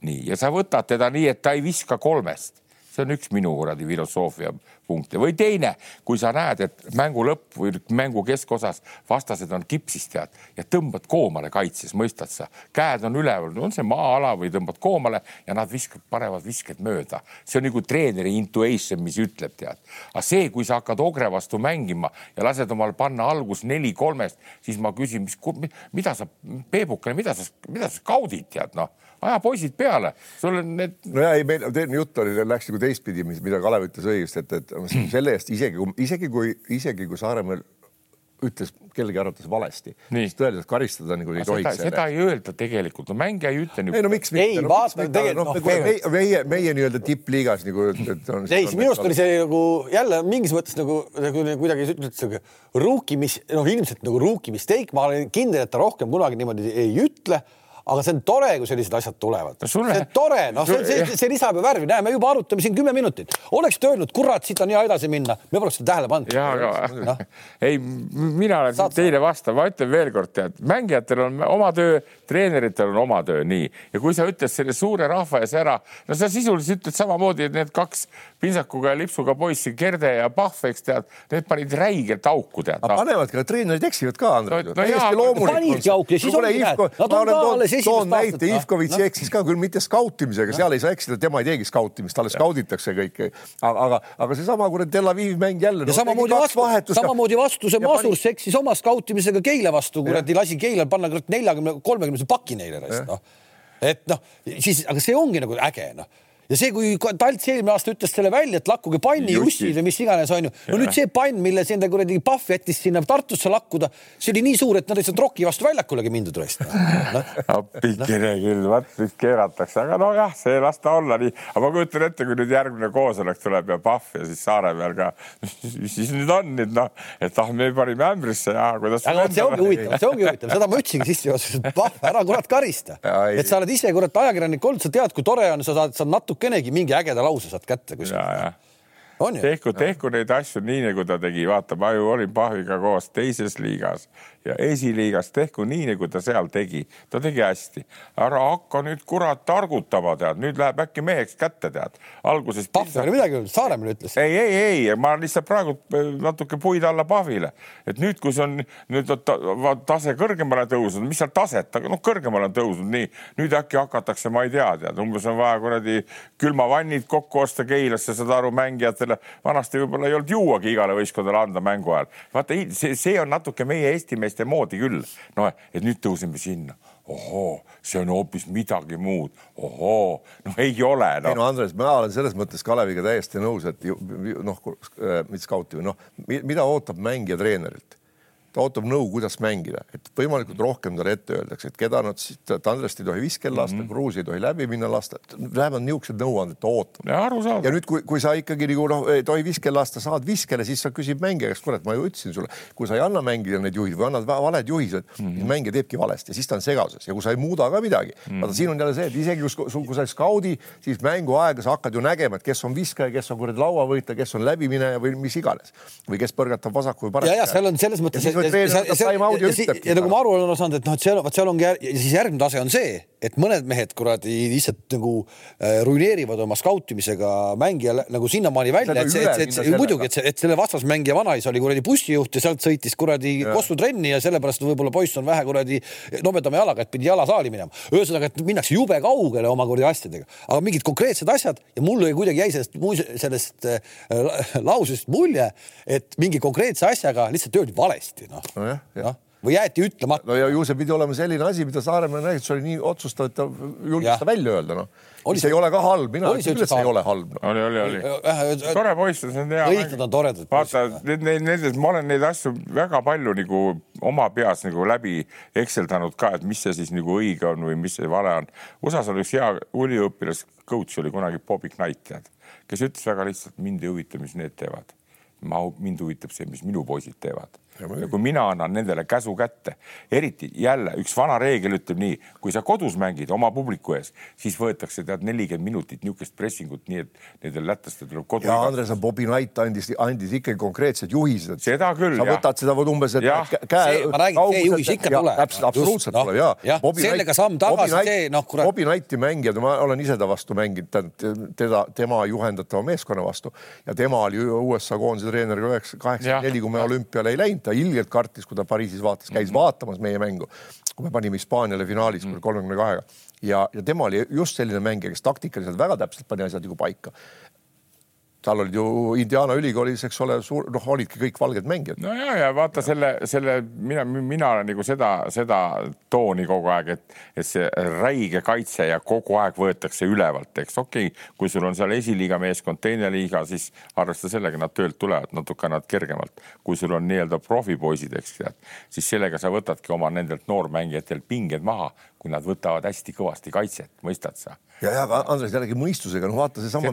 nii, ja sa võtad teda nii, et ta ei viska kolmest see on üks minu kuradi filosoofia punkte või teine, kui sa näed, et mängu lõpp või mängu keskosas vastased on kipsis tead ja tõmbad koomale kaitses, mõistad sa, käed on üleval, on see maa-ala või tõmbad koomale ja nad viskavad, panevad visked mööda. see on nagu treeneri intuition, mis ütleb, tead. aga see, kui sa hakkad Ogre vastu mängima ja lased omal panna algus neli kolmest, siis ma küsin, mis, mida sa, Peebukene, mida sa, mida sa skaudid, tead noh aja poisid peale, sul on need. no ja ei, meil jutt oli, läks nagu teistpidi, mida Kalev ütles õigesti, et, et selle eest isegi, isegi kui, isegi kui Saaremaal ütles kellegi arvates valesti, siis tõeliselt karistada nagu ei tohiks. seda, ei öelda tegelikult, no mängija ei ütle. ei no miks mitte? ei no,, vaata tegelikult noh, meie, meie, meie, meie nii-öelda tippliigas nagu. ei, minu arust oli see nagu jälle mingis mõttes nagu, nagu kuidagi ütled, rookie, mis noh, ilmselt nagu rookie mistake, ma olen kindel, et ta rohkem kunagi niimoodi ei ütle aga see on tore, kui sellised asjad tulevad no. Sulle... see on tore, noh, see, see, see lisab ju värvi, näe, me juba arutame siin kümme minutit. oleks ta öelnud, kurat, siit on hea edasi minna, me poleks seda tähele pannud. ja, aga no. ei, mina olen Saad teile vastu, ma ütlen veelkord, tead, mängijatel on oma töö, treeneritel on oma töö, nii. ja kui sa ütled selle suure rahva ees ära, no sa sisuliselt ütled samamoodi, et need kaks pintsakuga ja lipsuga poissi, Gerde ja Pahv, eks tead, need panid räigelt auku, tead no.. panevad ka, treenerid eksivad ka, Andres no,. No, panidki auku ja siis ongi näed, nad on ka alles toon näite, Ivkovitš no. eksis ka küll mitte skautimisega no., seal ei saa eksida, tema ei teegi skautimist, talle skauditakse kõike. aga, aga, aga seesama kuradi Tel Avivi mäng jälle. no, samamoodi vastu, samamoodi vastu see Masurs eksis oma skautimisega Keila vastu, kuradi lasi Keilal panna neljakümne, kolmekümnese paki neile, noh. et noh, siis, aga see ongi nagu äge, noh ja see, kui Talts eelmine aasta ütles selle välja, et lakkuge panni Jussid või mis iganes onju. no nüüd see pann, mille see enda kuradi Pahv jättis sinna Tartusse lakkuda, see oli nii suur, et nad saanud Rocki vastu väljakulegi mindud raisk no.. appikene no. küll, vaat nüüd keeratakse, aga nojah, see las ta olla nii. aga ma kujutan ette, kui nüüd järgmine koosolek tuleb ja Pahv ja siis Saaremäel ka, mis siis nüüd on nüüd noh, et ah, me panime ämbrisse ja kuidas. aga vot see ongi huvitav, see ongi huvitav, seda ma ütlesingi sissejuhatuses, et Pahv, ära kurat karista. et sa oled ise kurat ajakirjanik olnud, sa tead, kui tore on, sa saad, saad natuke natukenegi mingi ägeda lause saad kätte kuskilt. Tehku, tehku neid asju nii, nagu ta tegi, vaata, ma ju olin Pahviga koos teises liigas ja esiliigas, tehku nii, nagu ta seal tegi, ta tegi hästi. ära hakka nüüd kurat targutama, tead, nüüd läheb äkki meheks kätte, tead. alguses. Pahv ei ole midagi öelnud, Saaremäe ütles. ei, ei, ei, ma lihtsalt praegu äh, natuke puid alla Pahvile, et nüüd, kui see on nüüd ta, tase kõrgemale tõusnud, mis seal taset, aga noh, kõrgemale on tõusnud, nii nüüd äkki hakatakse, ma ei tea, tead, umbes on vaja kuradi külmavannid kokku osta Keilasse, saad aru, mängijatele. vanasti võib-olla ei olnud juuagi igale võistkonnale anda mängu ajal. vaata, see, see on natuke meie Eesti mees meeste moodi küll. noh, et nüüd tõuseme sinna, ohoo, see on hoopis midagi muud, ohoo, no ei ole no.. ei no Andres, mina olen selles mõttes Kaleviga täiesti nõus, et noh, mitte skauti või noh, mida ootab mängija treenerilt ta ootab nõu, kuidas mängida, et võimalikult rohkem talle ette öeldakse, et keda nad siis, Andrest ei tohi viskel lasta mm, -hmm. Kruusi ei tohi läbi minna lasta, vähemalt niisugused nõuanded ta ootab. ja nüüd, kui, kui sa ikkagi nagu noh, ei tohi viskel lasta, saad viskele, siis sa küsid mängija käest, kurat, ma ju ütlesin sulle, kui sa ei anna mängida need juhid või annad valed juhised mm, -hmm. siis mängija teebki valesti ja siis ta on segaduses ja kui sa ei muuda ka midagi mm, -hmm. vaata siin on jälle see, et isegi kui, kui sa skaudi, siis mänguaega sa hakkad ju nägema, et kes on viskaja, kes on kuradi lauavõitja, kes on läbimineja või mis iganes või kes põrgatab vasaku või paremini. ja, ja seal on selles mõttes ja nagu ma aru olen saanud, et noh, et seal, vot seal ongi ja siis järgmine tase on see, et mõned mehed kuradi lihtsalt nagu äh, ruineerivad oma skautimisega mängija nagu sinnamaani välja, et see, et, et, et muidugi, et et selle vastasmängija vanaisa oli kuradi bussijuht ja sealt sõitis kuradi Kossu trenni ja sellepärast võib-olla poiss on vähe kuradi nobedama jalaga, et pidi jalasaali minema. ühesõnaga, et minnakse jube kaugele oma kuradi asjadega, aga mingid konkreetsed asjad ja mulle kuidagi jäi sellest, sellest äh, lausest mulje, et mingi konkreetse asjaga lihtsalt öeldi valesti, noh no, no või jäeti ütlemata? no ja ju see pidi olema selline asi, mida Saaremaa rääkis, see oli nii otsustav, et ta julges seda välja öelda, noh. mis ei ole ka halb, mina ütlen küll, et see ei ole halb no.. oli, oli, oli. tore poiss, see on hea. kõik nad on toredad. vaata, need, need, ma olen neid asju väga palju nagu oma peas nagu läbi ekseldanud ka, et mis see siis nagu õige on või mis see vale on. USA-s oli üks hea üliõpilas, coach oli kunagi Bobby Knight, tead, kes ütles väga lihtsalt, mind ei huvita, mis need teevad. ma, mind huvitab see, mis minu poisid teevad kui mina annan nendele käsu kätte, eriti jälle üks vana reegel ütleb nii, kui sa kodus mängid oma publiku ees, siis võetakse tead nelikümmend minutit niisugust pressingut, nii et nendel lätlastel tuleb kodu. ja Andres Bobby Knight andis, andis ikkagi konkreetsed juhised. seda küll. sa võtad seda umbes, et ja. käe. ma räägin, see juhis ikka tuleb. täpselt, absoluutselt no, tuleb ja, ja. sellega samm tagasi, see noh, kurat. Bobby Knighti mängijad, ma olen ise ta vastu mänginud, tähendab teda, tema juhendatava meeskonna vastu ja tema oli USA koondise treener üheksa, kaheksakümmend neli, kui me olümpiale ei läinud, ta ilgelt kartis, kui ta Pariisis vaatas, käis mm -hmm. vaatamas meie mängu, kui me panime Hispaaniale finaalis mm -hmm. kolmekümne kahega ja, ja tema oli just selline mängija, kes taktikaliselt väga täpselt pani asjad nagu paika tal olid ju Indiana ülikoolis, eks ole, suur, noh, olidki kõik valged mängijad. no ja, ja vaata selle, selle mina, mina olen nagu seda, seda tooni kogu aeg, et, et see räige kaitse ja kogu aeg võetakse ülevalt, eks okei okay,, kui sul on seal esiliiga meeskond, teine liiga, siis arvesta sellega, nad töölt tulevad natuke nad kergemalt. kui sul on nii-öelda profipoisid, eks tead, siis sellega sa võtadki oma nendelt noormängijatelt pinged maha, kui nad võtavad hästi kõvasti kaitset, mõistad sa ja, ja aga Andres jällegi mõistusega, noh vaata seesama,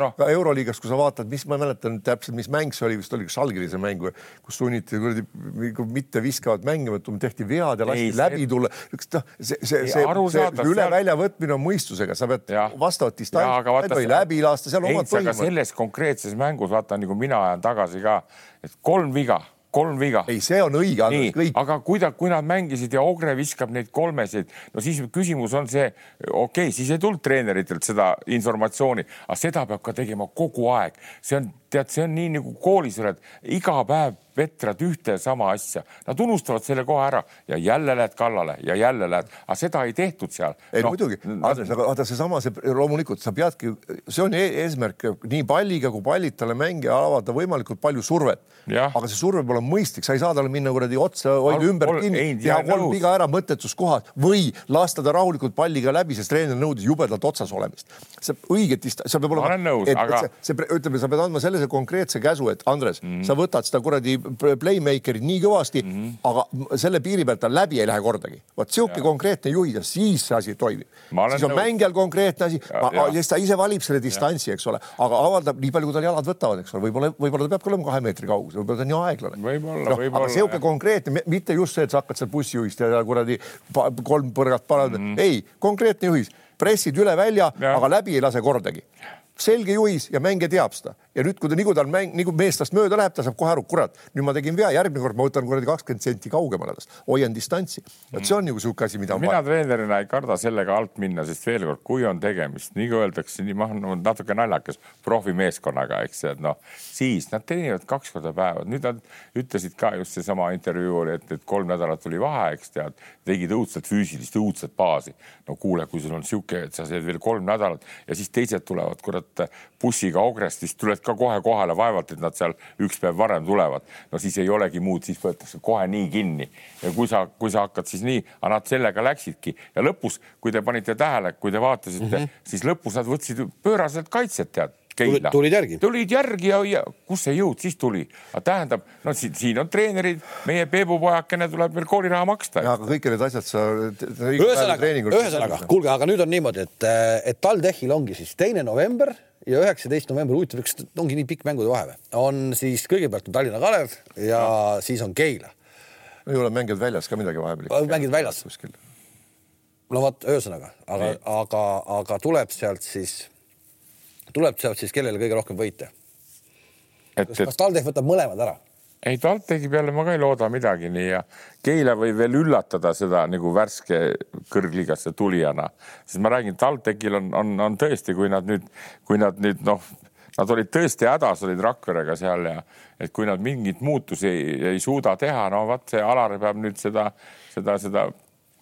no. ka Euroliigas, kui sa vaatad, mis ma mäletan täpselt, mis mäng see oli, vist oli üks Žalgirise mäng, kus sunniti kuradi mitte viskavat mängima, tehti vead ja lasti ei, läbi tulla. noh, see, see, see, see üle seal... välja võtmine on mõistusega, sa pead ja. vastavat distantsi, ei tohi läbi lasta, seal omad põhimõtted. selles konkreetses mängus vaata nagu mina ajan tagasi ka, et kolm viga kolm viga. ei, see on õige, kõik. aga kui ta, kui nad mängisid ja Ogre viskab neid kolmesid, no siis küsimus on see, okei okay,, siis ei tulnud treeneritelt seda informatsiooni, aga seda peab ka tegema kogu aeg. see on, tead, see on nii nagu koolis oled, iga päev vetrad ühte ja sama asja, nad unustavad selle kohe ära ja jälle lähed kallale ja jälle lähed, aga seda ei tehtud seal. ei no, muidugi, Andres, aga vaata seesama, see loomulikult sa peadki, see on e-, eesmärk nii palliga kui pallid talle mängija avada võimalikult palju survet. aga see surve peab olema mõistlik, sa ei saa talle minna kuradi otsa, hoida ümber kinni, teha kolm viga ära mõttetus kohas või lasta ta rahulikult palliga läbi, sest treener nõudis jubedalt otsas olemist. see õiget, see peab olema. ma olen nõus, aga. see, see, ütleme, sa pead andma sellise konkreetse käsu, et Andres mm, -hmm. sa võtad seda kuradi playmaker'id nii kõvasti mm, -hmm. aga selle piiri pealt ta läbi ei lähe kordagi. vot sihuke konkreetne juhid ja siis see asi toimib. siis on nõus. mängijal konkreetne asi, siis ta ise valib selle distantsi, eks ole, aga avaldab nii palju, kui tal jalad võtavad, eks ole, võib-olla, võib-olla ta peabki olema kahe meetri kaugusel, võib-olla ta on nii aeglane. No, aga sihuke konkreetne, mitte just see, et sa hakkad seal bussijuhist ja kuradi kolm põrgat parandada mm, -hmm. ei, konkreetne juhis pressid üle välja, aga läbi ei lase kordagi selge juhis ja mängija teab seda ja nüüd, kui ta, nii kui tal mäng, nii kui mees tast mööda läheb, ta saab kohe aru, kurat, nüüd ma tegin vea, järgmine kord ma võtan kuradi kakskümmend senti kaugemale tast, hoian distantsi. vot see on nagu sihuke asi, mida. mina treenerina ei karda sellega alt minna, sest veel kord, kui on tegemist, kui öeldakse, nii ma olen natuke naljakas profimeeskonnaga, eks, et noh, siis nad teenivad kaks korda päevas, nüüd nad ütlesid ka just seesama intervjuu oli, et, et kolm nädalat tuli vahe, eks tead, tegid õudselt füüsilist, õudset baasi. no kuule, kui sul on sihuke, et sa teed veel kolm nädalat ja siis teised tulevad kurat bussiga Ogrest, siis tuled ka kohe kohale, vaevalt, et nad seal üks päev varem tulevad. no siis ei olegi muud, siis võetakse kohe nii kinni ja kui sa, kui sa hakkad siis nii, aga nad sellega läksidki ja lõpus, kui te panite tähele, kui te vaatasite mm, -hmm. siis lõpus nad võtsid pööraselt kaitset, tead Keila. tulid järgi. tulid järgi ja, ja kus see jõud siis tuli? tähendab, no siin, siin on treenerid, meie Peebu pojakene tuleb veel kooliraha maksta. aga kõik need asjad sa. ühesõnaga, ühesõnaga, kuulge, aga nüüd on niimoodi, et, et TalTechil ongi siis teine november ja üheksateist november, huvitav, üks ongi nii pikk mängude vahe või? on siis kõigepealt on Tallinna Kalev ja no. siis on Keila. ei ole mänginud väljas ka midagi vahepeal. mängid väljas kuskil. no vot, ühesõnaga, aga, aga, aga tuleb sealt siis tuleb sealt siis kellele kõige rohkem võite? kas, kas TalTech võtab mõlemad ära? ei, TalTechi peale ma ka ei looda midagi nii ja Keila võib veel üllatada seda nagu värske kõrgliigasse tulijana, sest ma räägin, TalTechil on, on, on tõesti, kui nad nüüd, kui nad nüüd noh, nad olid tõesti hädas, olid Rakverega seal ja et kui nad mingeid muutusi ei, ei suuda teha, no vot see Alar peab nüüd seda, seda, seda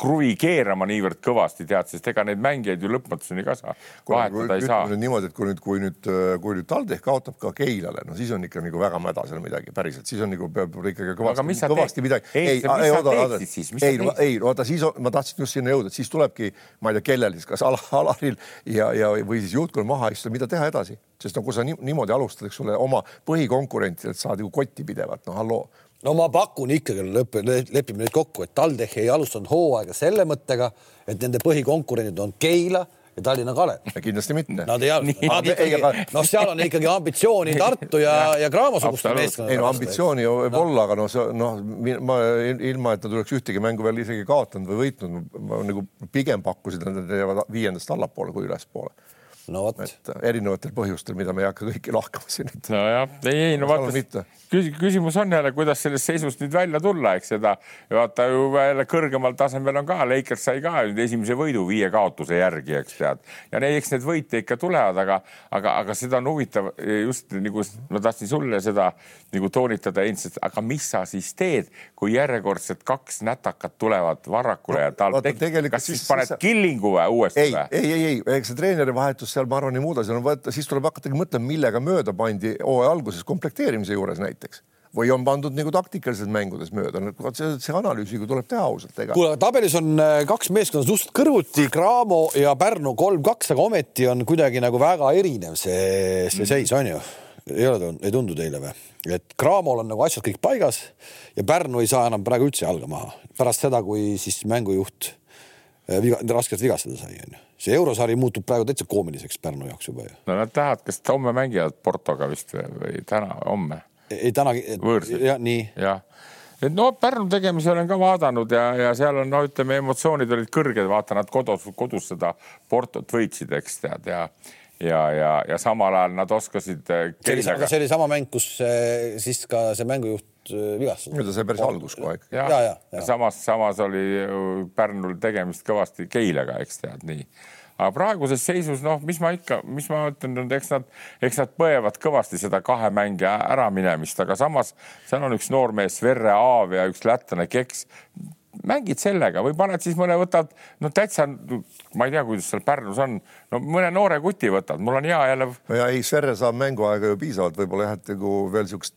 kruvi keerama niivõrd kõvasti, tead, sest ega neid mängijaid ju lõpmatuseni ka saa. Vahetada ei saa. niimoodi, et kui nüüd, kui nüüd, kui nüüd TalTech kaotab ka Keilale, no siis on ikka nagu väga mäda seal midagi päriselt, siis on nagu peab ikkagi kõvasti, kõvasti midagi. ei, ei, oota, oota, ei, ei, oota, siis on, ma tahtsin just sinna jõuda, et siis tulebki, ma ei tea, kellel siis, kas Al Alaril ja, ja või siis juhtkonnal maha istuda, mida teha edasi, sest no kui sa niimoodi alustad, eks ole, oma põhikonkurentidelt saad ju kotti pidevalt, no halloo no ma pakun ikkagi lõpp, lepime nüüd kokku, et TalTech ei alustanud hooaega selle mõttega, et nende põhikonkurendid on Keila ja Tallinna Kalev. kindlasti mitte. Nad ei olnud, noh, seal on ikkagi ambitsiooni Tartu ja, ja Graamo suguste meeskondade. ei no ambitsiooni võib no. olla, aga noh, see noh, ma ilma, et nad oleks ühtegi mängu veel isegi kaotanud või võitnud, ma nagu pigem pakkusin, et nad jäävad viiendast allapoole kui ülespoole no vot. et erinevatel põhjustel, mida me ei hakka kõiki lahkama siin. nojah, ei, ei no vaata, küsimus on jälle, kuidas sellest seisust nüüd välja tulla, eks seda vaata ju jälle kõrgemal tasemel on ka, Lakers sai ka nüüd esimese võidu viie kaotuse järgi, eks tead. ja need, eks need võite ikka tulevad, aga, aga, aga seda on huvitav just nagu ma tahtsin sulle seda nagu toonitada endiselt, aga mis sa siis teed, kui järjekordsed kaks nätakat tulevad Varrakule ja tal no, kas siis, siis paned siis... killingu või uuesti või? ei, ei, ei, ei, eks see treeneri vahetus seal ma arvan ei muuda, seal on võtta, siis tuleb hakatagi mõtlema, millega mööda pandi hooaja alguses komplekteerimise juures näiteks näiteks või on pandud nagu taktikalises mängudes mööda, vot see, see analüüs ju tuleb teha ausalt. kuule, tabelis on äh, kaks meeskonda suhteliselt kõrvuti, Graamo ja Pärnu kolm-kaks, aga ometi on kuidagi nagu väga erinev see, see seis on ju? ei ole, ei tundu teile või? et Graamol on nagu asjad kõik paigas ja Pärnu ei saa enam praegu üldse jalga maha pärast seda, kui siis mängujuht äh, viga, raskelt vigastada sai, onju. see eurosari muutub praegu täitsa koomiliseks Pärnu jaoks juba ju. no nad tahavad, kas homme mängivad Portoga vist või, või täna, homme ei täna. võõrsil. jah, nii. jah, et no Pärnu tegemisi olen ka vaadanud ja, ja seal on, no ütleme, emotsioonid olid kõrged, vaata nad kodus, kodus seda Portot võitsid, eks tead ja ja, ja, ja samal ajal nad oskasid. Äh, aga see oli sama mäng, kus äh, siis ka see mängujuht äh, vigastas. ta sai päris algus kogu aeg. ja, ja, ja, ja samas, samas oli Pärnul tegemist kõvasti Keilega, eks tead nii aga praeguses seisus, noh, mis ma ikka, mis ma ütlen, eks nad, eks nad põevad kõvasti seda kahe mängija äraminemist, aga samas seal on üks noormees Sverre Aav ja üks lätlane Keks mängid sellega või paned siis mõne, võtad no täitsa, ma ei tea, kuidas seal Pärnus on, no mõne noore kuti võtad, mul on hea jälle. no ja ei, Sverre saab mänguaega ju piisavalt, võib-olla jah, et nagu veel niisugust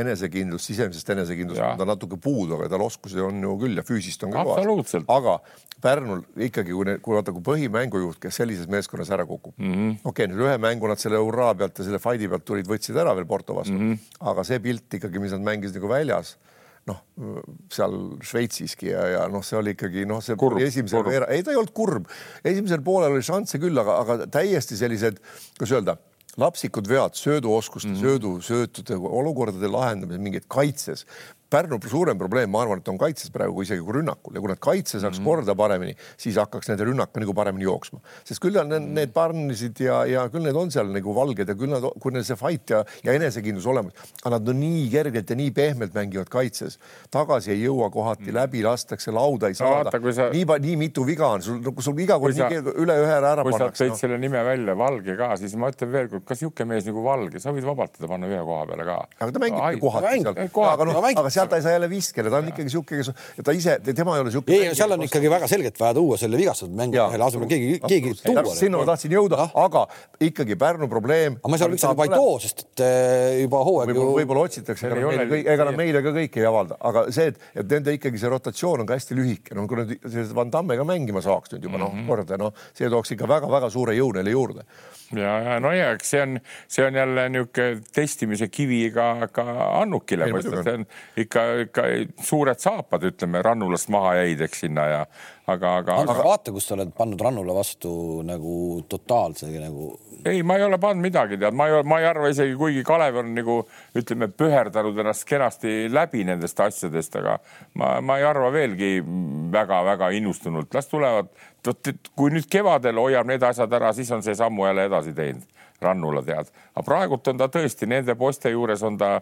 enesekindlust, sisemisest enesekindlust on ta natuke puudu, aga tal oskusi on ju küll ja füüsist on ka kõvasti. aga Pärnul ikkagi, kui, kui vaata, kui põhimängujuht, kes sellises meeskonnas ära kukub mm -hmm., okei okay,, nüüd ühe mängu nad selle hurraa pealt ja selle fight'i pealt tulid, võtsid ära veel Porto vastu mm, -hmm. aga see pilt ikkagi, mis nad mängisid nagu väljas noh, seal Šveitsiski ja, ja noh, see oli ikkagi noh, see kurb, esimesel veera-, ei, ta ei olnud kurb, esimesel poolel oli šansse küll, aga, aga täiesti sellised, kuidas öelda, lapsikud vead sööduoskuste mm, -hmm. söödu, söötude olukordade lahendamisel, mingid kaitses, Pärnu suurem probleem, ma arvan, et on kaitses praegu isegi kui rünnakul ja kui nad kaitse saaks mm -hmm. korda paremini, siis hakkaks nende rünnak nagu paremini jooksma, sest küll on need, need Barnisid ja, ja küll need on seal nagu valged ja küll nad, kui neil see fight ja, ja enesekindlus olemas, aga nad on nii kergelt ja nii pehmelt mängivad kaitses, tagasi ei jõua kohati mm, -hmm. läbi lastakse, lauda ei saada no,. Sa... nii, nii mitu viga on sul, kui sul iga kord sa... üle ühe ära, ära kui pannakse. kui sa tõid no. selle nime välja, Valge ka, siis ma ütlen veel kord, kas niisugune mees nagu Valge, sa võid vabalt teda panna ühe koha peale ka. aga ta mängibki kohati seal, aga noh, aga sealt ta ei saa jälle viskele, ta on ikkagi sihuke, kes ja ta ise, tema ei ole sihuke. ei, seal on ikkagi väga selgelt vaja tuua selle vigastatud mängija mehele asemel keegi, keegi tuua. sinna ma tahtsin jõuda, aga ikkagi Pärnu probleem. aga ma ei saa üldse juba ei too, sest et äh, juba hooaeg ju. võib-olla otsitakse, ega nad meile, ka kõike ei avalda, aga see, et, et nende ikkagi see rotatsioon on ka hästi lühike, no kui nad Van Dammega mängima saaks nüüd juba noh, korda, noh, see tooks ikka väga-väga suure jõu neile juurde ja, ja no ja eks see on, see on jälle niisugune testimise kivi ka, ka Annukile, see on ikka, ikka suured saapad, ütleme, rannulast maha jäid, eks sinna ja aga, aga, aga.... vaata, kus sa oled pannud Rannula vastu nagu totaalse nagu. Ei, ma ei ole pannud midagi, tead, ma ei, ma ei arva isegi, kuigi Kalev on nagu ütleme, pöherdanud ennast kenasti läbi nendest asjadest, aga ma, ma ei arva veelgi väga-väga innustunult, las tulevad. Kui nüüd kevadel hoiab need asjad ära, siis on see sammu jälle edasi teinud. Rannula tead, aga praegult on ta tõesti nende poiste juures on ta,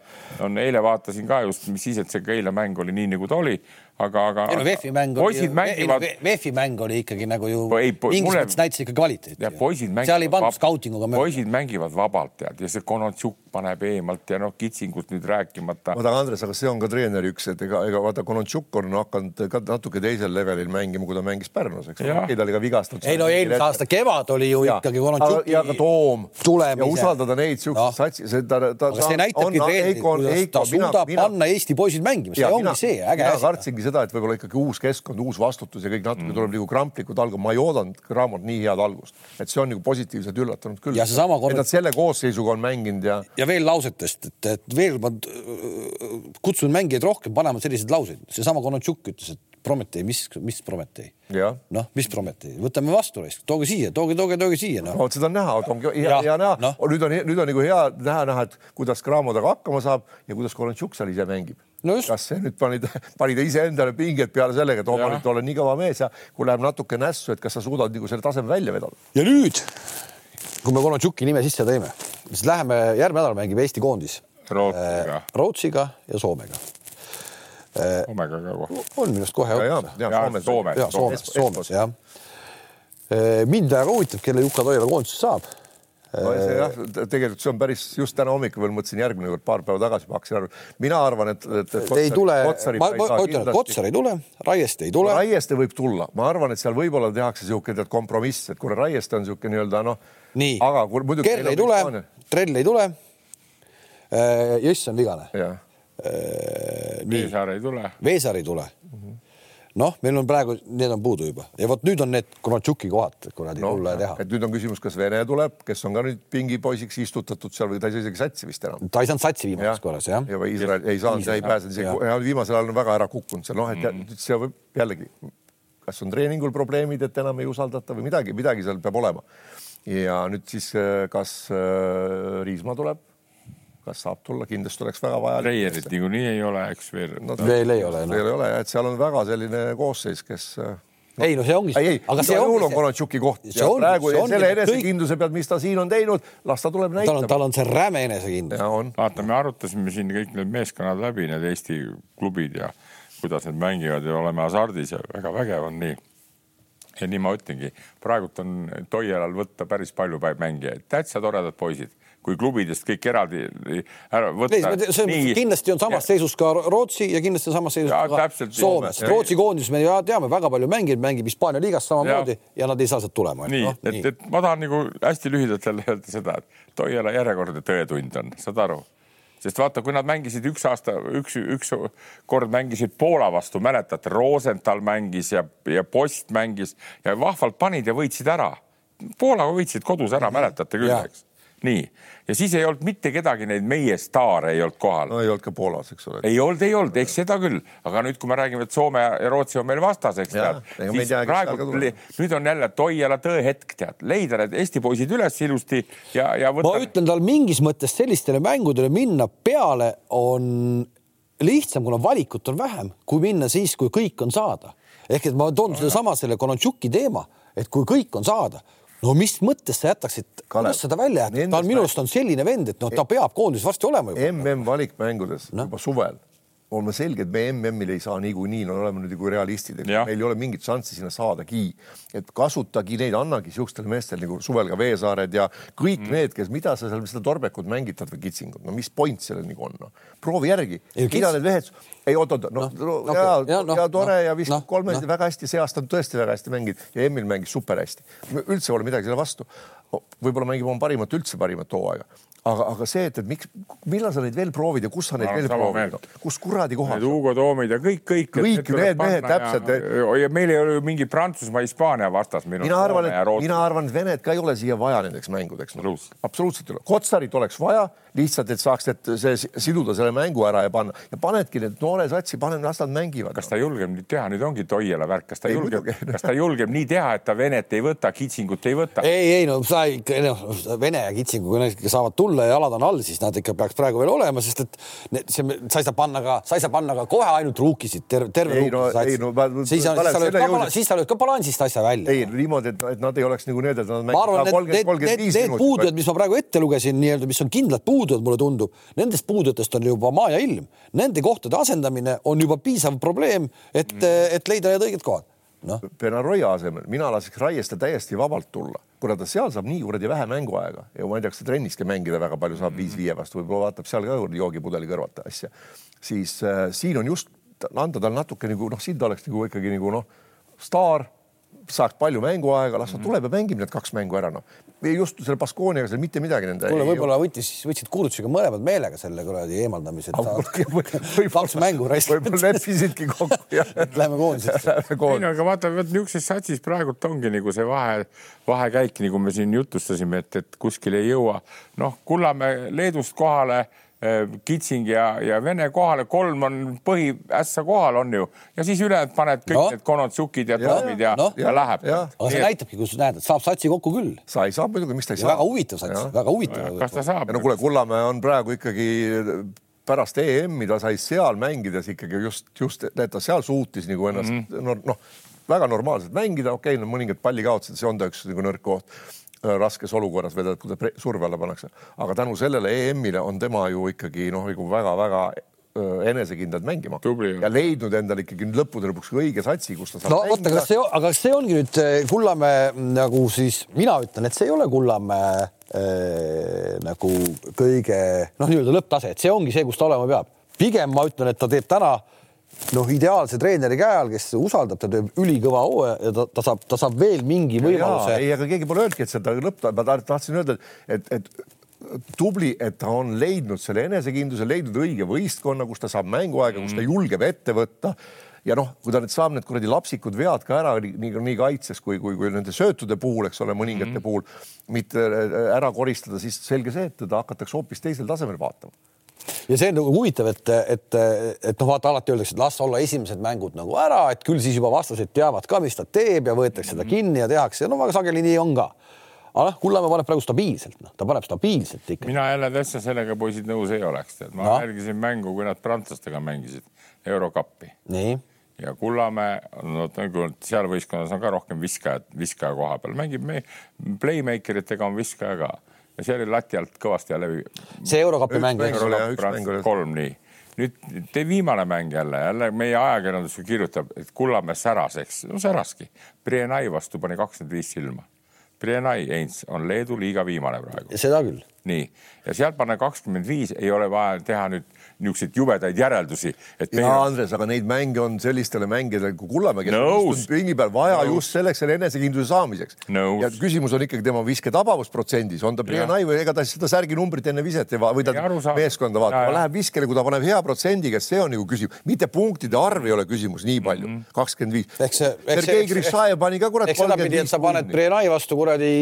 on eile vaatasin ka just, mis siis, et see Keila mäng oli nii, nagu ta oli aga, aga. ei no VEF-i mäng oli, mängivad... VEF-i mäng oli ikkagi nagu ju ei, mingis mulle... mõttes näitas ikka kvaliteeti. seal ei pandud skautinguga mööda. poisid mängivad vabalt tead ja see Konontšuk paneb eemalt ja noh, kitsingust nüüd rääkimata. vaata, Andres, aga see on ka treeneri üks, et ega, ega vaata, Konontšuk on hakanud ka natuke teisel levelil mängima, kui ta mängis Pärnus, eks ta oli ka vigastatud. ei no eelmise aasta kevad oli ju ja. ikkagi Konontšuki. ja ka Toom. ja usaldada neid siukseid no. satsi, see ta, ta. aga see näitabki treenerit, kuidas ta suudab panna Eesti poisid mängima, see ongi see äge asi. mina kartsingi seda, et võib-olla ikkagi uus keskkond, uus vastutus ja kõik natuke mm. tuleb nagu kramplikult alguma. ma ei oodanud Graamot nii head algust, et see on nagu positiivselt üllatanud küll. Kord... et nad selle koosseisuga on mänginud ja. Ja veel lausetest, et, et veel ma kutsun mängijaid rohkem panema selliseid lauseid. seesama Konontšuk ütles, et Prometee, mis, mis Prometee? noh, mis Prometee, võtame vastu, tooge siia, tooge, tooge, tooge siia no.. vot seda on näha, ongi hea, hea näha no.. nüüd on, nüüd on nagu hea näha, näha, et kuidas Cramo temaga hakkama saab ja kuidas Konontšuk seal ise mängib no just. kas see nüüd panid, panid iseendale pinget peale sellega, et oo, ma nüüd olen nii kõva mees ja kui läheb natuke nässu, et kas sa suudad nagu selle taseme välja vedada. ja nüüd, kui me Konatšuki nime sisse tõime, siis läheme, järgmine nädal mängib Eesti koondis Rootsiga, äh, Rootsiga ja Soomega äh,. Soomega ka kohe. on minu arust kohe. ja, ja, ja Soomes, Soomes, Soomes, Soomes jah. Äh, mind väga huvitab, kelle Juka Toila koondisest saab no see jah, tegelikult see on päris, just täna hommikul veel mõtlesin järgmine kord, paar päeva tagasi ma hakkasin aru, mina arvan, et, et, et ei tule, ma, ma ütlen, et Kotsar ei tule, Raieste ei tule. Raieste võib tulla, ma arvan, et seal võib-olla tehakse niisugune kompromiss, et kuna Raieste on niisugune nii-öelda noh. Nii, Kerl ei tule, Trell ei tule. Äh, Jõss on vigane. Äh, Veesaar ei tule. Veesaar ei tule mm. -hmm noh, meil on praegu, need on puudu juba ja vot nüüd on need Konatšuki kohad kuradi no, tulla ja teha. et nüüd on küsimus, kas Vene tuleb, kes on ka nüüd pingipoisiks istutatud seal või ta ei saa isegi satsi vist enam. ta ei saanud satsi viimases korras jah. ja või Iisrael ei saanud, ei pääsenud isegi, viimasel ajal on väga ära kukkunud seal noh, et mm see võib jällegi, kas on treeningul probleemid, et enam ei usaldata või midagi, midagi seal peab olema. Ja nüüd siis, kas äh, Riismaa tuleb kas saab tulla, kindlasti oleks väga vajalik. Reierit niikuinii ei ole, eks veel no,. veel ei ole no.. veel ei ole ja et seal on väga selline koosseis, kes no.. ei no see ongi. ei, ei, aga see ongi. on Konatšuki koht ja ongi, praegu selle enesekindluse kõik... pealt, mis ta siin on teinud, las ta tuleb näitama. tal on see räme enesekindlus. vaata, me arutasime siin kõik need meeskonnad läbi, need Eesti klubid ja kuidas need mängivad ja oleme hasardis ja väga vägev on nii ja nii ma ütlengi, praegult on Toialal võtta päris palju mängijaid, täitsa toredad poisid kui klubidest kõik eraldi ära võtta. Nii... kindlasti on samas ja. seisus ka Rootsi ja kindlasti on samas seisus ja, ka Soome, sest Rootsi koondis me teame väga palju mängijaid, mängib Hispaania liigas samamoodi ja. ja nad ei saa sealt tulema. nii no,, et, et ma tahan nagu hästi lühidalt jälle öelda seda, et Toiala järjekordne tõetund on, saad aru sest vaata, kui nad mängisid üks aasta, üks, üks kord mängisid Poola vastu, mäletate, Rosenthal mängis ja, ja Post mängis ja vahvalt panid ja võitsid ära. Poolaga võitsid kodus ära, mäletate küll, eks nii, ja siis ei olnud mitte kedagi neid meie staare ei olnud kohal. no ei olnud ka Poolas, eks ole. ei olnud, ei olnud, eks seda küll, aga nüüd, kui me räägime, et Soome ja Rootsi on meil vastas, eks tead, siis praegu nüüd on jälle Toiala tõehetk, tead, leida need Eesti poisid üles ilusti ja, ja võtta. ma ütlen tal mingis mõttes sellistele mängudele minna peale on lihtsam, kuna valikut on vähem, kui minna siis, kui kõik on saada. ehk et ma toon no, sedasama selle Konontšuki teema, et kui kõik on saada no mis mõttes sa jätaksid, kuidas seda välja jätta, ta on minu arust on selline vend, et noh, ta peab koondises varsti olema juba. mm valikmängudes no. juba suvel oleme selged, me MM-il ei saa niikuinii, no oleme nüüd nagu realistid, meil ei ole mingit šanssi sinna saadagi. et kasutagi neid, annagi siukestele meestele nagu suvel ka Veesaared ja kõik mm. need, kes, mida sa seal seda torbekut mängitad või kitsingut, no mis point sellel nagu on no?, proovi järgi, mida need mehed, ei oot-oot, noh no, no, ja, ja, no, ja tore no, ja viskab no, kolme no. väga hästi, see aasta on tõesti väga hästi mänginud ja Emil mängis super hästi. üldse pole midagi selle vastu. võib-olla mängib oma parimat, üldse parimat hooaega aga, aga see, et, et miks, millal sa neid veel proovid ja kus sa neid no, veel proovid kus kuradi kohal? Hugo Toomid ja kõik, kõik. kõik need mehed täpselt. ja meil ei ole ju mingi Prantsusmaa, Hispaania vastas. mina arvan, et mina arvan, et Vened ka ei ole siia vaja nendeks mängudeks no.. absoluutselt ei ole. Kotsarit oleks vaja lihtsalt, et saaks need, see siduda selle mängu ära ja panna ja panedki need noore satsi, paneme, las nad mängivad. kas ta julgeb nüüd teha, nüüd ongi Toiela värk, kas ta ei, julgeb, kas ta julgeb nii teha, et ta Venet ei võta, Kitsingut ei võta? ei, ei no sa ikka, noh, Vene ja Kitsingu, kui nad ikka saavad tulla ja jalad on all, siis nad ikka peaks praegu veel olema, sest et need, see, sa ei saa panna ka, sa ei saa panna ka kohe ainult ruukisid, terve, terve ei, no, ei, no, ma, siis, sa, lööd ka, siis sa lööd ka balansist asja välja. ei, niimoodi, et, et nad ei oleks nagu need, et nad ma arvan, et need, need, need puudujad, mis ma praegu ette lugesin, nii-öelda, mis on kindlad puudujad, mulle tundub, nendest puudujatest on juba maa ja ilm. Nende kohtade asendamine on juba piisav probleem, et mm., et leida need õiged kohad noh. Benaroya asemel mina laseks Raiesta täiesti vabalt tulla, kuna ta seal saab nii kuradi vähe mänguaega ja ma ei tea, kas ta trenniski mängida väga palju saab viis viie vastu, võib-olla vaatab seal ka joogipudeli kõrvalt asja, siis äh, siin on just anda talle natuke nagu noh, siin ta oleks nagu ikkagi nagu noh, staar saaks palju mänguaega, las ta tuleb ja mängib need kaks mängu ära, noh. just selle Baskooniaga seal mitte midagi nende. kuule, võib-olla võttis, võtsid kuulutusega mõlemad meelega selle kuradi eemaldamise, et kaks mängu raiskavad. võib-olla leppisidki kokku et lähme koondisesse. ei no aga vaata, vot niisuguses satsis praegult ongi nagu see vahe, vahekäik, nagu me siin jutustasime, et, et kuskile ei jõua. noh, Kullamäe Leedust kohale Kitsing ja, ja Vene kohale, kolm on põhiässa kohal on ju ja siis ülejäänud paned kõik no. need Konotsukid ja Toomid ja, ja, no. ja, ja läheb. aga see näitabki, kus näed, et saab satsi kokku küll. sa ei saa muidugi, miks ta ei saa. väga huvitav sats, väga huvitav. kas ta saab? no kuule, Kullamäe on praegu ikkagi pärast EM-i ta sai seal mängides ikkagi just, just, et ta seal suutis nagu ennast mm -hmm. no, noh, väga normaalselt mängida, okei okay,, no mõningad palli kaotasid, see on ta üks nagu nõrk koht Äh, raskes olukorras vedada, kui ta surve alla pannakse, aga tänu sellele EM-ile on tema ju ikkagi noh, nagu väga-väga äh, enesekindlalt mängima Tubli, ja leidnud endale ikkagi lõppude lõpuks õige satsi, kus ta saab. no vot, aga see, aga see ongi nüüd äh, Kullamäe nagu siis mina ütlen, et see ei ole Kullamäe äh, nagu kõige noh, nii-öelda lõpptase, et see ongi see, kus ta olema peab. pigem ma ütlen, et ta teeb täna äh, noh, ideaalse treeneri käe all, kes usaldab, ta teeb ülikõva hooaja ja ta, ta saab, ta saab veel mingi võimaluse. ei, aga keegi pole öelnudki, et seda lõpp, ma tahtsin öelda, et, et tubli, et ta on leidnud selle enesekindluse, leidnud õige võistkonna, kus ta saab mänguaega, kus ta mm. julgeb ette võtta ja noh, kui ta nüüd saab need kuradi lapsikud vead ka ära nii, nii kaitses kui, kui, kui nende söötude puhul, eks ole, mõningate mm -hmm. puhul mitte äh, ära koristada, siis selge see, et teda hakatakse hoopis teisel tasemel vaatama ja see on nagu huvitav, et, et, et noh, vaata alati öeldakse, et las olla esimesed mängud nagu ära, et küll siis juba vastased teavad ka, mis ta teeb ja võetakse ta kinni ja tehakse ja no väga sageli nii on ka. aga noh, Kullamäe paneb praegu stabiilselt, noh, ta paneb stabiilselt ikka. mina jälle täitsa sellega poisid nõus ei oleks, tead, ma no. jälgisin mängu, kui nad prantslastega mängisid eurokappi. ja Kullamäe, no nagu seal võistkonnas on ka rohkem viskajad, viskaja koha peal, mängib me playmaker itega on viskaja ka ja see oli lati alt kõvasti ja läbi. see Eurokapi mäng. kolm nii. nüüd tee viimane mäng jälle, jälle meie ajakirjandus kirjutab, et Kullamäe säras, eks, no säraski. Brienai vastu pani kakskümmend viis silma. Brienai Eins on Leedu liiga viimane praegu. seda küll. nii, ja sealt panna kakskümmend viis, ei ole vaja teha nüüd niisuguseid jubedaid järeldusi. ja on... Andres, aga neid mänge on sellistele mängijatele kui Kullamäe, kes on pingi peal vaja Nõus. just selleks selle enesekindluse saamiseks. ja küsimus on ikkagi tema visketabavusprotsendis, on ta Brianai või ega ta seda särginumbrit enne viset ei va- või ta meeskonda vaatab, läheb viskele, kui ta paneb hea protsendiga, see on nagu küsimus, mitte punktide arv ei ole küsimus nii palju, mhm. kakskümmend viis. Sergei Grishajev pani ka kurat kolmkümmend viis. sa paned Brianai vastu kuradi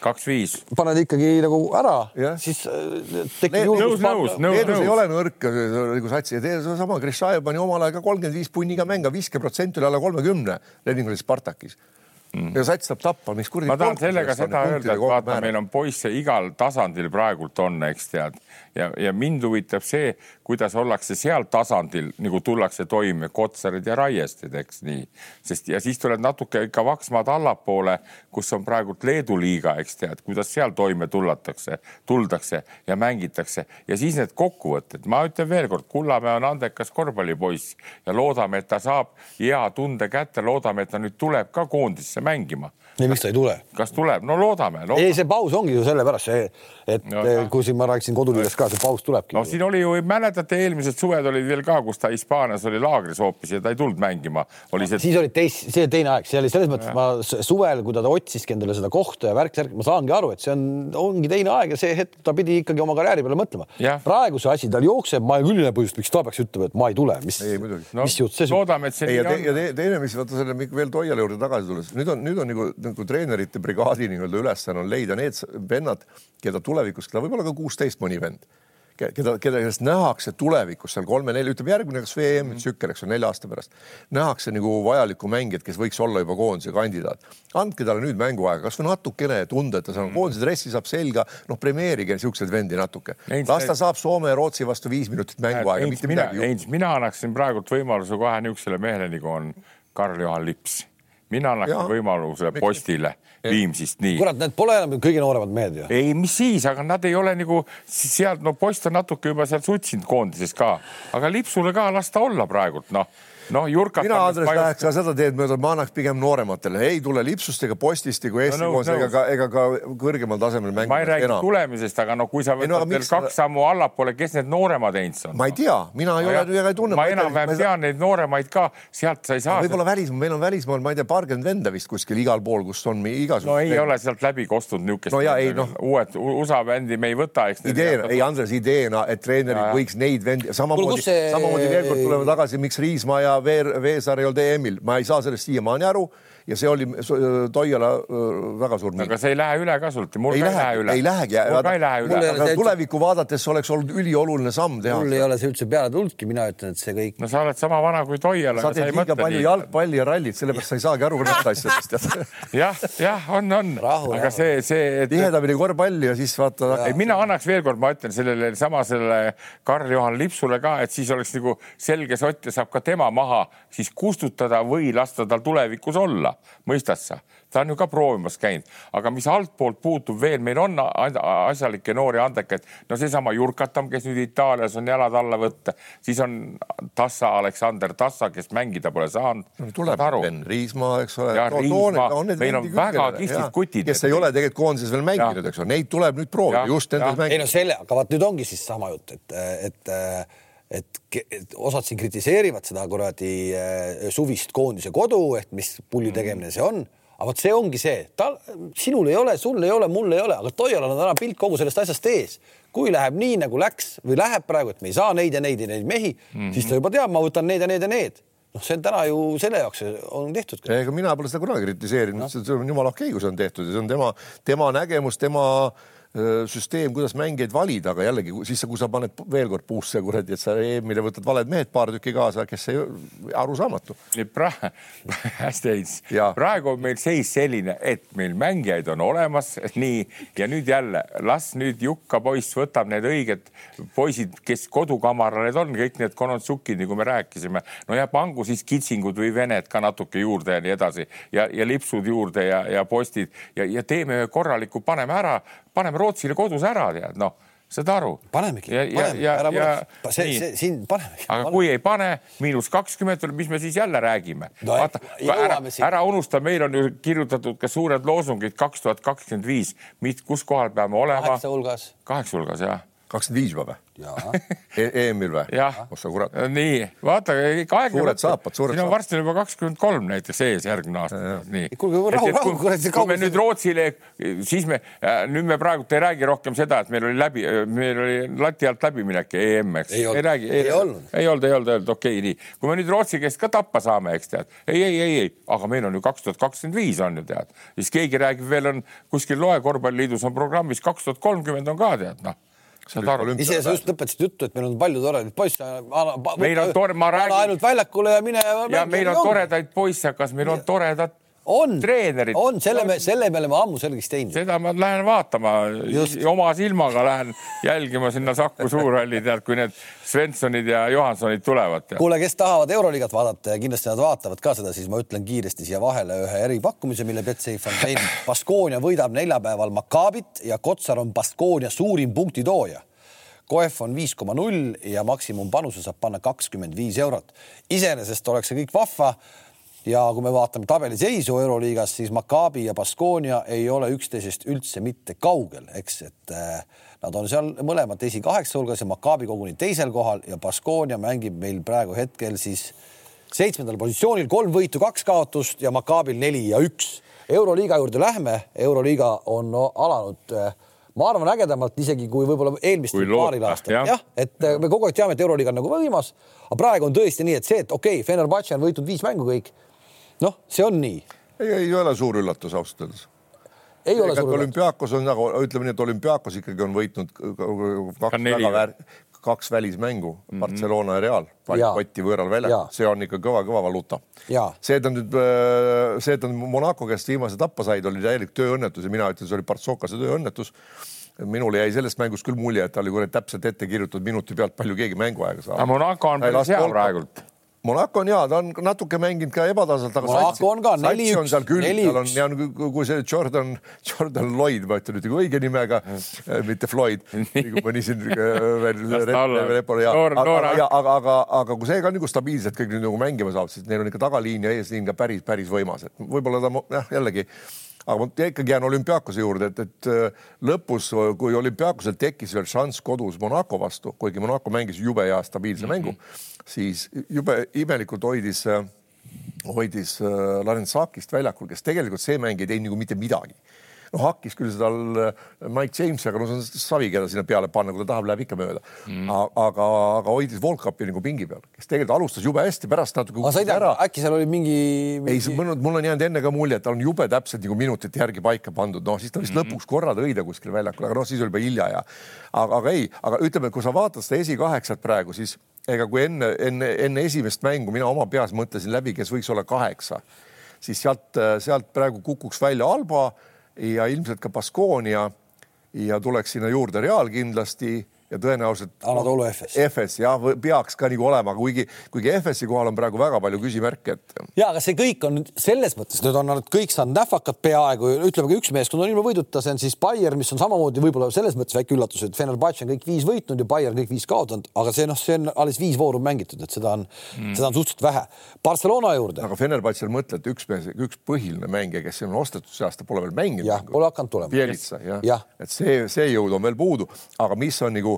kaks viis, paned ikkagi nagu ära, siis äh, tekib julgus. nõus, nõus, nõus, nõus. ei ole nõrk nagu satsi ja seesama Grishajev pani omal ajal ka kolmkümmend viis punniga mänga, viskeprotsent oli alla kolmekümne Leningradi Spartakis mm. ja sats saab tappa, miks kuradi. ma tahan sellega seda öelda, et vaata, meil on poisse igal tasandil praegult on, eks tead, ja, ja mind huvitab see, kuidas ollakse seal tasandil nagu tullakse toime Kotsarid ja Raiestid, eks nii, sest ja siis tuleb natuke ikka Vaksmaad allapoole, kus on praegult Leedu liiga, eks tead, kuidas seal toime tullatakse, tuldakse ja mängitakse. Ja siis need kokkuvõtted, ma ütlen veelkord, Kullamäe on andekas korvpallipoiss ja loodame, et ta saab hea tunde kätte, loodame, et ta nüüd tuleb ka koondisse mängima. Ei, miks ta ei tule? kas tuleb, no loodame, loodame.. ei, see paus ongi ju sellepärast et no, kui siin ma rääkisin koduliigas ka, see paus tulebki. no siin oli ju, mäletate, eelmised suved olid veel ka, kus ta Hispaanias oli laagris hoopis ja ta ei tulnud mängima. oli see. siis oli teis, see teine aeg, see oli selles mõttes, ma suvel, kui ta otsiski endale seda kohta ja värk-särk, ma saangi aru, et see on, ongi teine aeg ja see hetk ta pidi ikkagi oma karjääri peale mõtlema. praegu see asi tal jookseb, ma ei küll ei näe põhjust, miks ta peaks ütlema, et ma ei tule, mis, no, mis jutt see on. loodame, et see ei, nii on. ja teine, mis vaata selle veel Toiale juurde tagasi tulles, nüüd on, nüüd on nagu, nagu treenerite brigaadi nii-öelda ülesanne on leida need vennad, keda tulevikus, keda võib-olla ka kuusteist mõni vend, keda, keda kellest nähakse tulevikus seal kolme-nelja, ütleme järgmine kas VM tsükkel, eks ole, nelja aasta pärast, nähakse nagu vajalikku mängijat, kes võiks olla juba koondise kandidaat. andke talle nüüd mänguaega, kasvõi natukene tunda, et ta saab koondise dressi saab selga, noh, premeerige niisuguseid vendi natuke. las ta saab Soome ja Rootsi vastu viis minutit mänguaega, mitte midagi. mina annaksin praegult võimaluse kohe niisugusele mehele nagu on Karl-Juhan Lips mina annaksin võimaluse postile Viimsist, nii. kurat, need pole enam kõige nooremad mehed ju. ei, mis siis, aga nad ei ole nagu sealt, no post on natuke juba seal sutsinud koondises ka, aga Lipsule ka las ta olla praegult, noh noh, Jurkat. mina, Andres, läheks ka seda teed mööda, ma annaks pigem noorematele, ei tule Lipsust ega Postist ega Eesti no, no, koos no. ega ka, ega ka kõrgemal tasemel mängida. ma ei räägi enam. tulemisest, aga no kui sa võtad no, veel kaks sammu allapoole, kes need nooremad Heinz on? ma ei tea, mina ei ole, ega ei tunne. ma enam-vähem tean neid nooremaid ka, sealt sa ei saa. võib-olla välismaal, meil on välismaal, ma ei tea, paarkümmend venda vist kuskil igal pool, kus on igasugused. no ei ole sealt läbi kostnud niisugust. no ja ei noh. uued USA bändi me ei võta, eks. ideena, ei Andres, ideena, et treenerid võiks neid vendi samamoodi, samamoodi veel kord tuleme tagasi, miks Riismaa ja Veer, Veesaar ei olnud EM-il, ma ei saa sellest siiamaani aru ja see oli Toiala väga suur miinus. aga see ei lähe üle ka sult, mul ei ka ei lähe üle. ei lähegi. mul ka ei lähe üle. aga tulevikku vaadates oleks olnud ülioluline samm teha. mul ei ole see üldse peale tulnudki, mina ütlen, et see kõik. no sa oled sama vana kui Toiala. sa teed liiga palju nii. jalgpalli ja rallit, sellepärast sa ei saagi aru nendest asjadest. jah, jah, on, on. aga see, see et.... tihedamini korvpalli ja siis vaata. mina annaks veel kord, ma ütlen sellele sama sellele Karl-Juhan Lipsule ka, et siis oleks nagu selge sott ja saab ka tema maha siis kustutada või lasta tal tulevikus olla, mõistad sa? ta on ju ka proovimas käinud, aga mis altpoolt puutub veel, meil on asjalikke noori andekaid, no seesama Jurkatam, kes nüüd Itaalias on jalad alla võtta, siis on Tassa, Aleksander Tassa, kes mängida pole saanud no,. tuleb Ben Riismaa, eks ole. ja no, Riismaa, meil on väga kihvtid kutid. kes ei ole tegelikult koondises veel mänginud, eks ole, neid tuleb nüüd proovida just nendes mängides. ei no selle, aga vaat nüüd ongi siis sama jutt, et, et et, et osad siin kritiseerivad seda kuradi äh, suvist koondise kodu, et mis pulli tegemine see on aga vot see ongi see, ta, sinul ei ole, sul ei ole, mul ei ole, aga Toial on täna pilt kogu sellest asjast ees. kui läheb nii nagu läks või läheb praegu, et me ei saa neid ja neid ja neid mehi mm, -hmm. siis ta juba teab, ma võtan need ja need ja need noh, see on täna ju selle jaoks on tehtud. ega mina pole seda kunagi kritiseerinud no., see on jumala okei okay,, kui see on tehtud ja see on tema, tema nägemus, tema äh, süsteem, kuidas mängijaid valida, aga jällegi siis, kui sa paned veel kord puusse kuradi, et sa EM-ile võtad valed mehed paar tükki kaasa, kes ei, arusaamatu. praegu, hästi Heinz, praegu on meil seis selline, et meil mängijaid on olemas, nii ja nüüd jälle las nüüd Jukka poiss võtab need õiged poisid, kes kodukamaral need on, kõik need Konotsukid, nagu me rääkisime, no ja pangu siis kitsingud või vened ka natuke juurde ja nii edasi ja, ja lipsud juurde ja, ja postid. Ja, ja teeme ühe korraliku, paneme ära paneme Rootsile kodus ära, tead noh saad aru? panemegi, paneme, ära muretse. see, see siin panemegi. aga paneme. kui ei pane, miinus kakskümmend tuleb, mis me siis jälle räägime no,? vaata, ära, ära unusta, meil on ju kirjutatud ka suured loosungid kaks tuhat kakskümmend viis, kus kohal peame olema. kaheksa hulgas. kaheksa hulgas, jah kakskümmend viis juba või? E EM-il või? oh sa kurat. nii, vaata, aeg. suured saapad, suured saapad. siin on varsti juba kakskümmend kolm näiteks ees järgmine aasta. nii. kuulge, rahu, rahu, kurat. kui me nüüd Rootsile, siis me, äh, nüüd me praegult ei räägi rohkem seda, et meil oli läbi, meil oli lati alt läbiminek EM, eks. ei, ei räägi. ei olnud. ei olnud, ei olnud, ei olnud, okei okay,, nii. kui me nüüd Rootsi käest ka tappa saame, eks tead. ei, ei, ei, ei, aga meil on ju kaks tuhat kakskümmend viis on ju tead. siis keegi räägib veel on kuskil Loe korvpalliliidus on programmis kaks tuhat kolmkümmend on ka tead, noh saad aru? ise sa just lõpetasid juttu, et meil on palju toredaid poisse. meil on tore, ma räägin. ainult väljakule ja mine. ja meil on toredaid poisse, kas meil on toredad on, on, selle me, selle me oleme ammu selgeks teinud. seda ma lähen vaatama, oma silmaga lähen jälgima sinna Saku Suurhalli, tead, kui need Svenssonid ja Johansonid tulevad. kuule, kes tahavad Euroliigat vaadata ja kindlasti nad vaatavad ka seda, siis ma ütlen kiiresti siia vahele ühe eripakkumise, mille Betsafe on teinud. Baskonia võidab neljapäeval Makaabit ja Kotsar on Baskonia suurim punktitooja Koef on viis koma null ja maksimumpanuse saab panna kakskümmend viis eurot. iseenesest oleks see kõik vahva ja kui me vaatame tabeliseisu Euroliigas, siis Maccabi ja Baskonia ei ole üksteisest üldse mitte kaugel, eks, et äh, nad on seal mõlemad esikaheksa hulgas ja Maccabi koguni teisel kohal ja Baskonia mängib meil praegu hetkel siis seitsmendal positsioonil, kolm võitu, kaks kaotust ja Maccabil neli ja üks. euroliiga juurde lähme, Euroliiga on no, alanud äh, ma arvan ägedamalt isegi kui võib-olla eelmistel paaril aastal jah. Ja,, et äh, me kogu aeg teame, et Euroliiga on nagu võimas, aga praegu on tõesti nii, et see, et okei okay,, Fenerbahce on võitnud viis mängu kõik noh, see on nii. ei, ei ole suur üllatus ausalt öeldes. ei ole suur üllatus. olümpiaakos on nagu ütleme nii, et olümpiaakos ikkagi on võitnud kaks väga väär, kaks välismängu mm, -hmm. Barcelona ja Real, patti võõral väljakul, see on ikka kõva-kõva valuuta. see, et nad nüüd, äh, see, et nad Monaco käest viimase tappa said, oli täielik tööõnnetus ja mina ütlen, see oli Partsokase tööõnnetus minule jäi sellest mängust küll mulje, et ta oli kuradi täpselt ette kirjutatud minuti pealt, palju keegi mänguaega saab. Monaco on päris hea praegult Monaco on hea, ta on natuke mänginud ka ebatasanult, aga Monaco on ka neli üks, tal on ja kui see Jordan, Jordan Lloyd, ma ütlen nüüd õige nimega, äh, mitte Floyd, nagu mõni siin äh, veel repole ja aga, aga, aga, aga, aga kui see ka nagu stabiilselt kõik nüüd nagu mängima saab, siis neil on ikka tagaliin ja eesliin ka päris, päris võimas, et võib-olla ta jah, jällegi aga ma ikkagi jään olümpiaakose juurde, et, et äh, lõpus, kui olümpiaakosel tekkis veel šanss kodus Monaco vastu, kuigi Monaco mängis jube hea stabiilse mm -hmm. mängu siis jube imelikult hoidis, hoidis äh, Larensakist väljakul, kes tegelikult see mäng ei teinud nagu mitte midagi noh, hakkis küll seda äh, Mike Jamesi, aga no see on savi, keda sinna peale panna, kui ta tahab, läheb ikka mööda mm.. aga, aga hoidis Volkapi nagu pingi peal, kes tegelikult alustas jube hästi, pärast natuke. aga sa ei tea, äkki seal oli mingi, mingi...? ei, mul, mul on jäänud enne ka mulje, et ta on jube täpselt nagu minutite järgi paika pandud, noh siis ta vist mm -hmm. lõpuks korra tõi ta kuskil väljakul, aga noh, siis oli juba hilja ja aga, aga ei, aga ütleme, kui sa vaatad seda esikaheksat praegu, siis ega kui enne, enne, enne esimest mängu mina oma peas mõtlesin läbi, kes võiks olla kaheksa, siis sealt, sealt praegu kukuks välja Alba ja ilmselt ka Baskonia ja tuleks sinna juurde Real kindlasti ja tõenäoliselt. Anatoolu FS. FS jah, peaks ka nagu olema, kuigi, kuigi FS-i kohal on praegu väga palju küsimärke, et. ja, aga see kõik on selles mõttes, nüüd on nad kõik saanud näfakad peaaegu, ütleme ka üks meeskond on ilma võiduta, see on siis Bayern, mis on samamoodi võib-olla selles mõttes väike üllatus, et Fenerbahce on kõik viis võitnud ja Bayern kõik viis kaotanud, aga see noh, see on alles viis vooru mängitud, et seda on mm., seda on suhteliselt vähe. Barcelona juurde. aga Fenerbahce'l mõtle, et üks mees, üks põhiline mängija, kes on ostetud see aasta, pole veel mänginud. jah, pole hakanud tulema. Bielitsa jah ja. ja., et see, see jõud on veel puudu, aga mis on nagu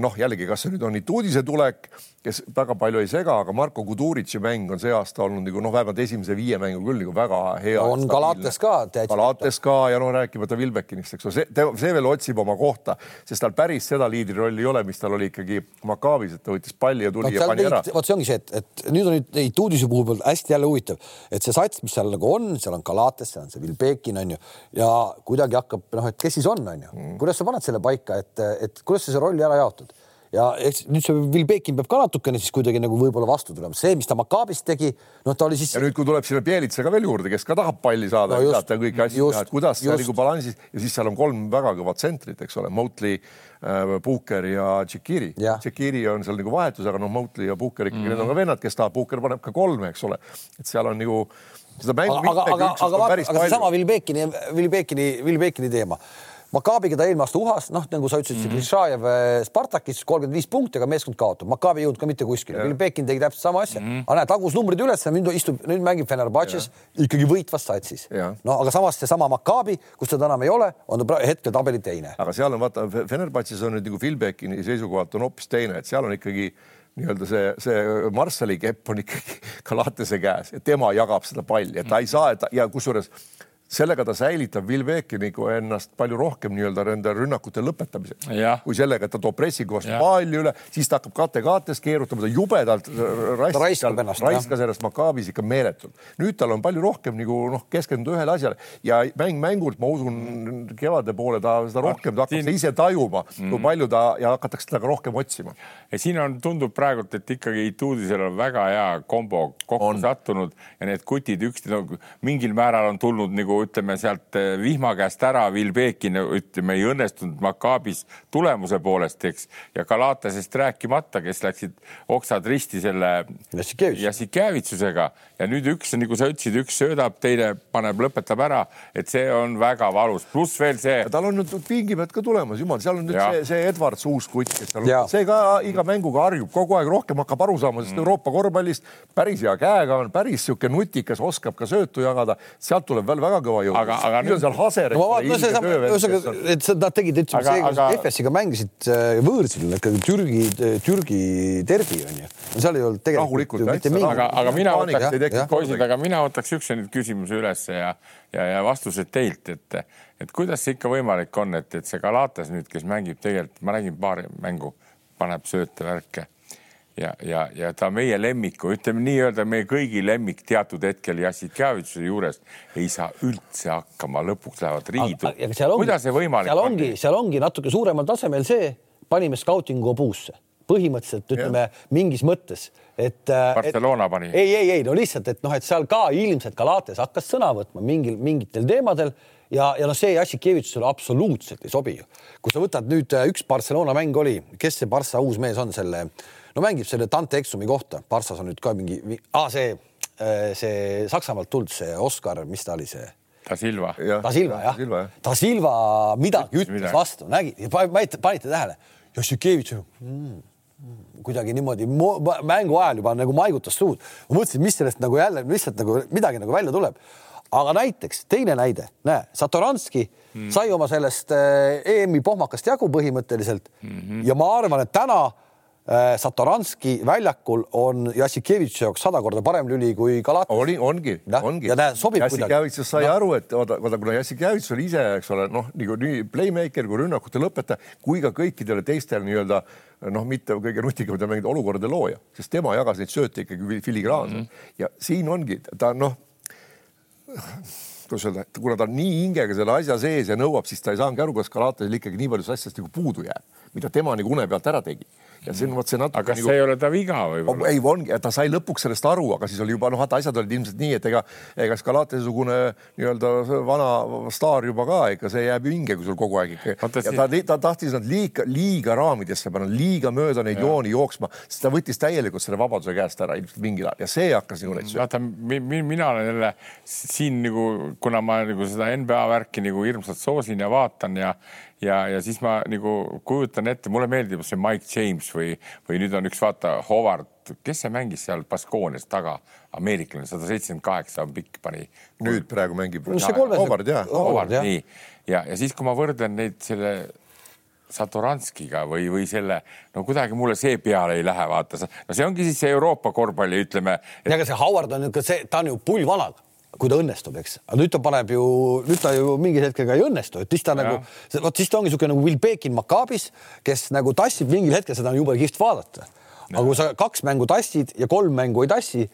noh, jällegi, kas see nüüd on Ituudise tulek, kes väga palju ei sega, aga Marko Kuduritši mäng on see aasta olnud nagu noh, vähemalt esimese viie mängu küll nagu väga hea. on Galates ka. Galates ka ja no rääkimata Vilbekinist, eks ole, see, see veel otsib oma kohta, sest tal päris seda liidrirolli ei ole, mis tal oli ikkagi Makaabis, et ta võttis palli ja tuli no, ja pani ära. vot see ongi see, et, et nüüd on nüüd Ituudise puhul hästi jälle huvitav, et see sats, mis seal nagu on, seal on Galates, seal on see Vilbekin on ju ja kuidagi hakkab noh, et kes siis on, on ju mm., kuidas sa paned selle paika, et, et kuidas sa see rolli ära jaotad ja eks nüüd see Vilbekin peab ka natukene siis kuidagi nagu võib-olla vastu tulema, see, mis ta Makaabis tegi, noh, ta oli siis. ja nüüd, kui tuleb sinna Bielitsa ka veel juurde, kes ka tahab palli saada no, just, kõiki asju teha, et kuidas see nagu balansis ja siis seal on kolm väga kõvat tsentrit, eks ole, Motley äh,, Puhker ja Tšekiri. Tšekiri on seal nagu vahetus, aga noh, Motley ja Puhker ikkagi mm, -hmm. need on ka vennad, kes tahab, Puhker paneb ka kolme, eks ole, et seal on nagu seda mängu. aga, aga, aga, aga, aga seesama Vilbekini, Vilbekini, Vilbekini teema Makaabiga ta eelmine aasta uhas, noh, nagu sa ütlesid mm -hmm., Šajev äh, Spartakis kolmkümmend viis punkti, aga meeskond kaotab. Makaabi ei jõudnud ka mitte kuskile. Pekin tegi täpselt sama asja mm. -hmm. aga näed, tagus numbrid üles, nüüd istub, nüüd mängib Fenerbahce's ikkagi võitvas satsis. no aga samas seesama Makaabi, kus teda enam ei ole, on ta hetkel tabeli teine. aga seal on vaata, Fenerbahce's on nüüd nagu Phil Bekini seisukohalt on hoopis teine, et seal on ikkagi nii-öelda see, see Marssali kepp on ikkagi Galatese käes ja tema jagab seda palli, et ta ei saa, ja kusjuures sellega ta säilitab Vilbekiniga ennast palju rohkem nii-öelda nende rünnakute lõpetamiseks, kui sellega, et ta toob pressingu vastu palju üle, siis ta hakkab kate-kates keerutama, ta jubedalt raiskab ennast, raiskas ennast Makaabis ikka meeletult. nüüd tal on palju rohkem nagu noh, keskenduda ühele asjale ja mäng mängult, ma usun, kevade poole ta seda rohkem, ta hakkab siin... ise tajuma mm, kui palju ta ja hakatakse teda ka rohkem otsima. ja siin on, tundub praegult, et ikkagi Ituudisel on väga hea kombo kokku on. sattunud ja need kutid üksteise no, mingil määral on tulnud nagu ütleme sealt eh, vihma käest ära Vilbekin, ütleme ei õnnestunud Makaabis tulemuse poolest, eks, ja Galatasest rääkimata, kes läksid oksad risti selle Jassikevitsusega ja nüüd üks, nagu sa ütlesid, üks söödab, teine paneb, lõpetab ära, et see on väga valus, pluss veel see. tal on nüüd pingipead ka tulemas, jumal, seal on nüüd ja. see, see Edwards uus kutt, kes seal on, see ka iga mänguga harjub, kogu aeg rohkem hakkab aru saama sellest mm. Euroopa korvpallist, päris hea käega on, päris niisugune nutikas, oskab ka söötu jagada, sealt tuleb veel väga kõva jõud. aga, aga nüüd on seal Haser. no ma vaatan, ühesõnaga, et nad tegid, ütleme see, aga... FS-iga mängisid äh, võõrsil ikkagi Türgi, Türgi derbi on ju. seal ei olnud tegelikult mitte mingit. aga, aga mina võtaks, poisid, aga mina võtaks üks nüüd küsimuse ülesse ja, ja, ja vastused teilt, et, et kuidas see ikka võimalik on, et, et see Galatas nüüd, kes mängib tegelikult, ma nägin paari mängu, paneb sööte värke ja, ja, ja ta meie lemmiku, ütleme nii-öelda meie kõigi lemmik teatud hetkel Jassikjavituse juures ei saa üldse hakkama, lõpuks lähevad riidu. kuidas see võimalik seal ongi, seal ongi natuke suuremal tasemel see, panime skautingu puusse põhimõtteliselt ütleme ja. mingis mõttes, et. Äh, Barcelona et, pani. ei, ei, ei no lihtsalt, et noh, et seal ka ilmselt Galates hakkas sõna võtma mingil, mingitel teemadel ja, ja noh, see Jassikevitsusele absoluutselt ei sobi ju. kui sa võtad nüüd äh, üks Barcelona mäng oli, kes see Barca uus mees on selle no mängib selle Dante Exumi kohta, Parssas on nüüd ka mingi ah,, see, äh, see Saksamaalt tulnud, see Oskar, mis ta oli, see? Da Silva. Da Silva jah, Da Silva midagi ütles midagi. vastu, nägi, panite tähele, Jošikevitš mm, kuidagi niimoodi mängu ajal juba nagu maigutas suud. ma mõtlesin, mis sellest nagu jälle lihtsalt nagu midagi nagu välja tuleb. aga näiteks teine näide, näe, Satoranski mm. sai oma sellest äh, EM-i pohmakast jagu põhimõtteliselt mm -hmm. ja ma arvan, et täna Satoranski väljakul on Jassikevitši jaoks sada korda parem lüli kui Galatas. oli, ongi, ongi. ja näe, sobib kuidagi. Jassikevitš sai no. aru, et vaata, vaata, kuna Jassikevitš oli ise, eks ole, noh, nagu nii playmaker kui rünnakute lõpetaja kui ka kõikidele teistele nii-öelda noh, mitte kõige nutikamad ja mingid olukordade looja, sest tema jagas neid sööte ikkagi filigraanselt mm -hmm. ja siin ongi ta noh kuidas öelda, kuna ta on nii hingega selle asja sees ja nõuab, siis ta ei saanudki aru, kas Galatasel ikkagi nii palju asjadest nagu puudu jääb, mida tema nagu une pealt ära tegi ja see on vot see natuke. aga kas nagu... see ei ole ta viga või? ei, ongi, ta sai lõpuks sellest aru, aga siis oli juba noh, vaata asjad olid ilmselt nii, et ega, ega Skalate-sugune nii-öelda vana staar juba ka, ikka see jääb hinge, kui sul kogu aeg ikka. ja ta, ta tahtis nad liiga, liiga raamidesse panna, liiga mööda neid ja. jooni jooksma, sest ta võttis täielikult selle vabaduse käest ära ilmselt mingil ajal ja see hakkas nagu neid vaata, mina olen jälle siin nagu, kuna ma nagu seda NBA värki nagu hirmsalt soosin ja vaatan ja ja, ja siis ma nagu kujutan ette, mulle meeldib see Mike James või, või nüüd on üks vaata Howard, kes see mängis seal Baskoonias taga, ameeriklane, sada seitsekümmend kaheksa on pikk, pani. nüüd praegu mängib. Howard jah. Howard, nii ja, ja siis, kui ma võrdlen neid selle Satoranskiga või, või selle, no kuidagi mulle see peale ei lähe, vaata, no see ongi siis see Euroopa korvpalli, ütleme et.... ja aga see Howard on niisugune, see, ta on ju pullvanaga kui ta õnnestub, eks, aga nüüd ta paneb ju, nüüd ta ju mingil hetkel ka ei õnnestu, et siis ta ja. nagu, vot siis ta ongi niisugune nagu Will Bekin Makaabis, kes nagu tassib mingil hetkel, seda on jube kihvt vaadata. aga kui sa kaks mängu tassid ja kolm mängu ei tassi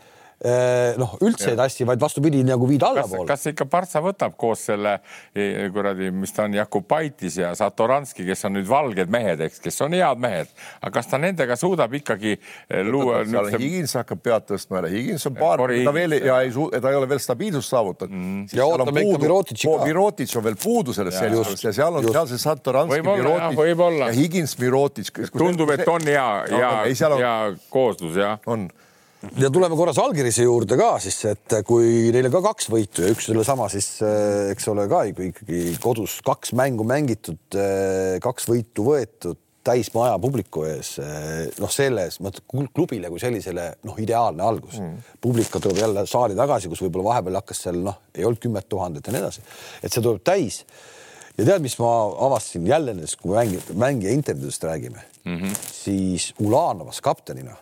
noh, üldse ei tassi, vaid vastupidi nagu viid allapoole. kas ikka Partsa võtab koos selle e, kuradi, mis ta on, Jakubaitis ja Satoranski, kes on nüüd valged mehed, eks, kes on head mehed, aga kas ta nendega suudab ikkagi e, luua? seal see... Higins hakkab pead tõstma jälle, Higins on paar, ta veel ja ei suu-, ta ei ole veel stabiilsust saavutanud mm.. ja ootame ikka Mirotitši ka. Mirotitš on veel puudu sellest seltskonnast ja seal on, seal see Satoranski, Mirotitš ja Higins, Mirotitš. tundub, et on hea, hea, hea kooslus jah. on ja tuleme korra Žalgirise juurde ka siis, et kui neile ka kaks võitu ja üks sellesama siis eh, eks ole ka ikkagi kodus kaks mängu mängitud, eh, kaks võitu võetud täismaja publiku ees, eh, noh, selles mõttes klubile kui sellisele noh, ideaalne algus mm.. publik tuleb jälle saali tagasi, kus võib-olla vahepeal hakkas seal noh, ei olnud kümmet tuhandet ja nii edasi, et see tuleb täis. ja tead, mis ma avastasin jälle nendest, kui mängi, mängija intervjuudest räägime mm, -hmm. siis Ulanovas kaptenina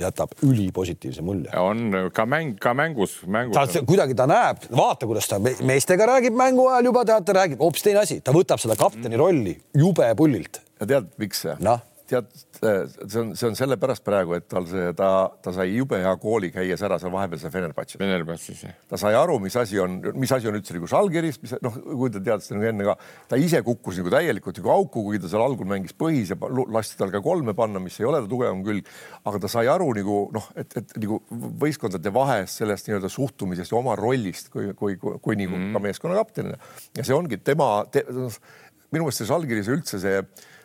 jätab ülipositiivse mulje. on ka mäng, ka mängus, mängus. ta kuidagi, ta näeb, vaata, kuidas ta meestega räägib mängu ajal juba, tead, ta räägib hoopis teine asi, ta võtab seda kapteni rolli jube pullilt. ja tead, miks? noh tead, see on, see on sellepärast praegu, et tal see, ta, ta sai jube hea kooli käies ära seal vahepeal seal Fenerbahce'is. Fenerbahce'is, jah. ta sai aru, mis asi on, mis asi on üldse nagu Žalgiris, mis noh, kui ta teadis nagu enne ka, ta ise kukkus nagu täielikult nagu auku, kui ta seal algul mängis põhis ja lasti tal ka kolme panna, mis ei ole ta tugevam külg. aga ta sai aru nagu noh, et, et nagu võistkondade vahest sellest nii-öelda suhtumisest ja oma rollist kui, kui, kui, kui nagu mm -hmm. ka meeskonna kaptenina ja see ongi tema te,, minu meelest see Žalgiris üldse see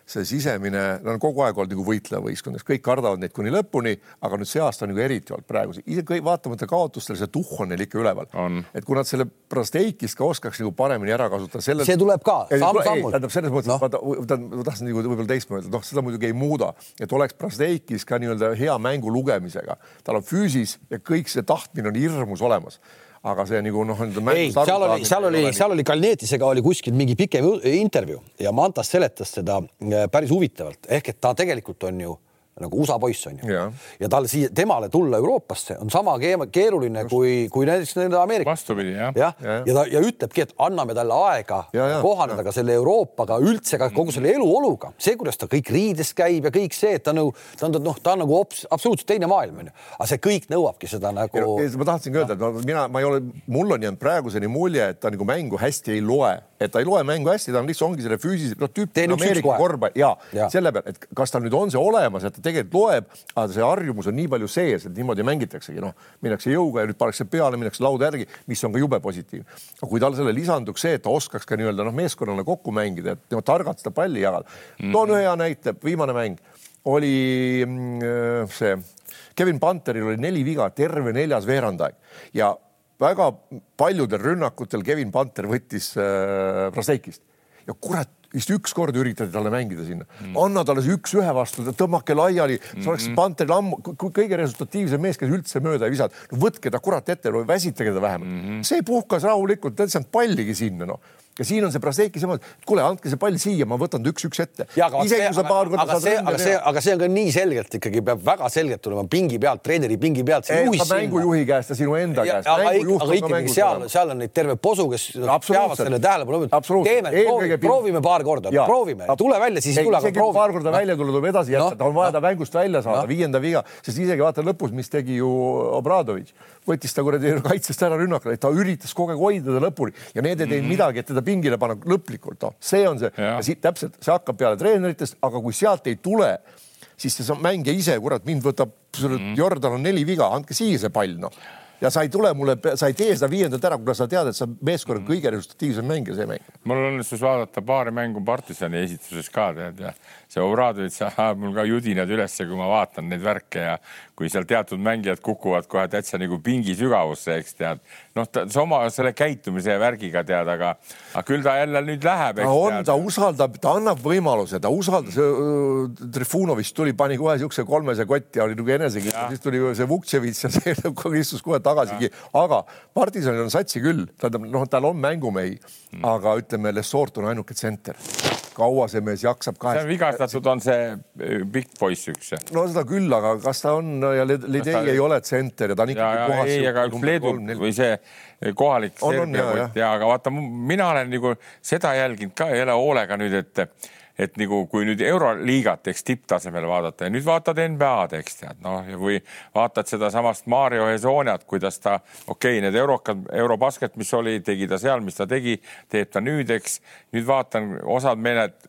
see sisemine, nad on kogu aeg olnud nagu võitleja võistkond, kõik kardavad neid kuni lõpuni, aga nüüd see aasta on nagu eriti olnud praegu, isegi vaatamata kaotustele, see tuhh on neil ikka üleval. et kui nad selle Prasteikist ka oskaks nagu paremini ära kasutada selle.... see tuleb ka samm-sammult. tähendab selles mõttes no., vaata, ma tahtsin nagu võib-olla teistmoodi öelda, noh, seda muidugi ei muuda, et oleks Prasteikis ka nii-öelda hea mängu lugemisega, tal on füüsis ja kõik see tahtmine on hirmus olemas aga see nagu noh. ei, seal oli, seal oli, seal oli Kalnietisega oli kuskil mingi pikem intervjuu ja Mantas seletas seda äh, päris huvitavalt, ehk et ta tegelikult on ju nagu USA poiss on ju. ja tal siia, temale tulla Euroopasse on sama keeruline Just. kui, kui näiteks nende Ameerika. vastupidi jah. jah, ja, ja, ja ta ja ütlebki, et anname talle aega ja, ja, kohaneda ja. ka selle Euroopaga, üldse ka kogu selle eluoluga, see, kuidas ta kõik riides käib ja kõik see, et ta nagu, ta on noh, ta on nagu absoluutselt teine maailm onju, aga see kõik nõuabki seda nagu. ma tahtsingi öelda, et no, mina, ma ei ole, mul on jäänud praeguseni mulje, et ta nagu mängu hästi ei loe, et ta ei loe mängu hästi, ta on lihtsalt ongi selle füüsilise, noh tüüp Ameerika korvpall ja, ja selle peale, et kas tal nüüd on see olemas, et ta tegelikult loeb, aga see harjumus on nii palju sees, et niimoodi mängitaksegi, noh, minnakse jõuga ja nüüd pannakse peale, minnakse lauda järgi, mis on ka jube positiivne. aga kui tal selle lisanduks see, et ta oskaks ka nii-öelda noh, meeskonnale kokku mängida, et no, targalt seda palli jagada mm.. toon ühe hea näite, viimane mäng. Oli mm, see Kevin Panteril oli neli viga, terve neljas veerandaeg. Ja väga paljudel rünnakutel Kevin Panter võttis äh, Praseikist ja kurat vist ükskord üritati talle mängida sinna mm., anna talle see üks-ühe vastu, tõmmake laiali, see oleks mm -hmm. Panteril ammu kõige resultatiivsem mees, kes üldse mööda ei visanud. no võtke ta kurat ette, väsitage ta vähemalt mm. -hmm. see puhkas rahulikult, ta ei saanud palligi sinna, noh ja siin on see Braseki sama, et kuule, andke see pall siia, ma võtan ta üks-üks ette. kui sa paar korda saad ründa. aga see, aga see on ka nii selgelt ikkagi peab väga selgelt tulema pingi pealt, treeneri pingi pealt. mängujuhi käest ja sinu enda ja, käest. aga, aga ikkagi seal, seal on neid terve posu, kes peavad selle tähelepanu. teeme, proovime, proovime paar korda, proovime, tule välja, siis ei tule. isegi kui paar korda välja tulla, tuleb edasi jätta, on vaja ta mängust välja saada, viienda viga, sest isegi vaata lõpus, mis tegi ju Obradovitš, võttis ta kuradi kaitsest ära rünnakule, ta üritas kogu aeg hoida ta lõpuni ja need ei teinud mhm. midagi, et teda pingile panna lõplikult, noh, see on see siit täpselt, see hakkab peale treeneritest, aga kui sealt ei tule, siis see mängija ise, kurat, mind võtab mm., Jordan on neli viga, andke siia see pall, noh ja sa ei tule mulle, sa ei tee seda viiendat ära, kuna sa tead, et sa meeskonna kõige resultatiivsem mängija, see mäng. mul õnnestus vaadata paari mängu partisani esituses ka tead ja see Obradovitš ajab mul ka judinad ülesse, kui ma vaatan neid värke ja kui seal teatud mängijad kukuvad kohe täitsa nagu pingi sügavusse, eks tead. noh, ta oma selle käitumise ja värgiga tead, aga, aga küll ta jälle nüüd läheb. ta on, ta usaldab, ta annab võimaluse, ta usaldas uh,. Trifunovist tuli, pani kohe siukse kolmese kotti ja oli nagu enesekindel, siis tuli see Vuktševitš ja see istus kohe tagasigi, aga partisanil on satsi küll, tähendab, noh, tal on mängumehi mm., aga ütleme, Lessort on ainuke tsenter kaua see mees jaksab kaheksa. see on vigastatud, on see äh, pikk poiss üks. no seda küll, aga kas ta on ja Ledei ta... ei ole tsenter ja ta on ikkagi puhas. ei, aga üks Leedu või see äh, kohalik ja aga vaata, mina olen nagu seda jälginud ka jälle hoolega nüüd, et et nagu kui nüüd Euroliigat, eks tipptasemel vaadata ja nüüd vaatad NBA-d, eks tead, noh, ja või vaatad sedasamast Mario Hezoniat, kuidas ta, okei okay,, need eurokad, Eurobasket, mis oli, tegi ta seal, mis ta tegi, teeb ta nüüd, eks. nüüd vaatan, osad mehed,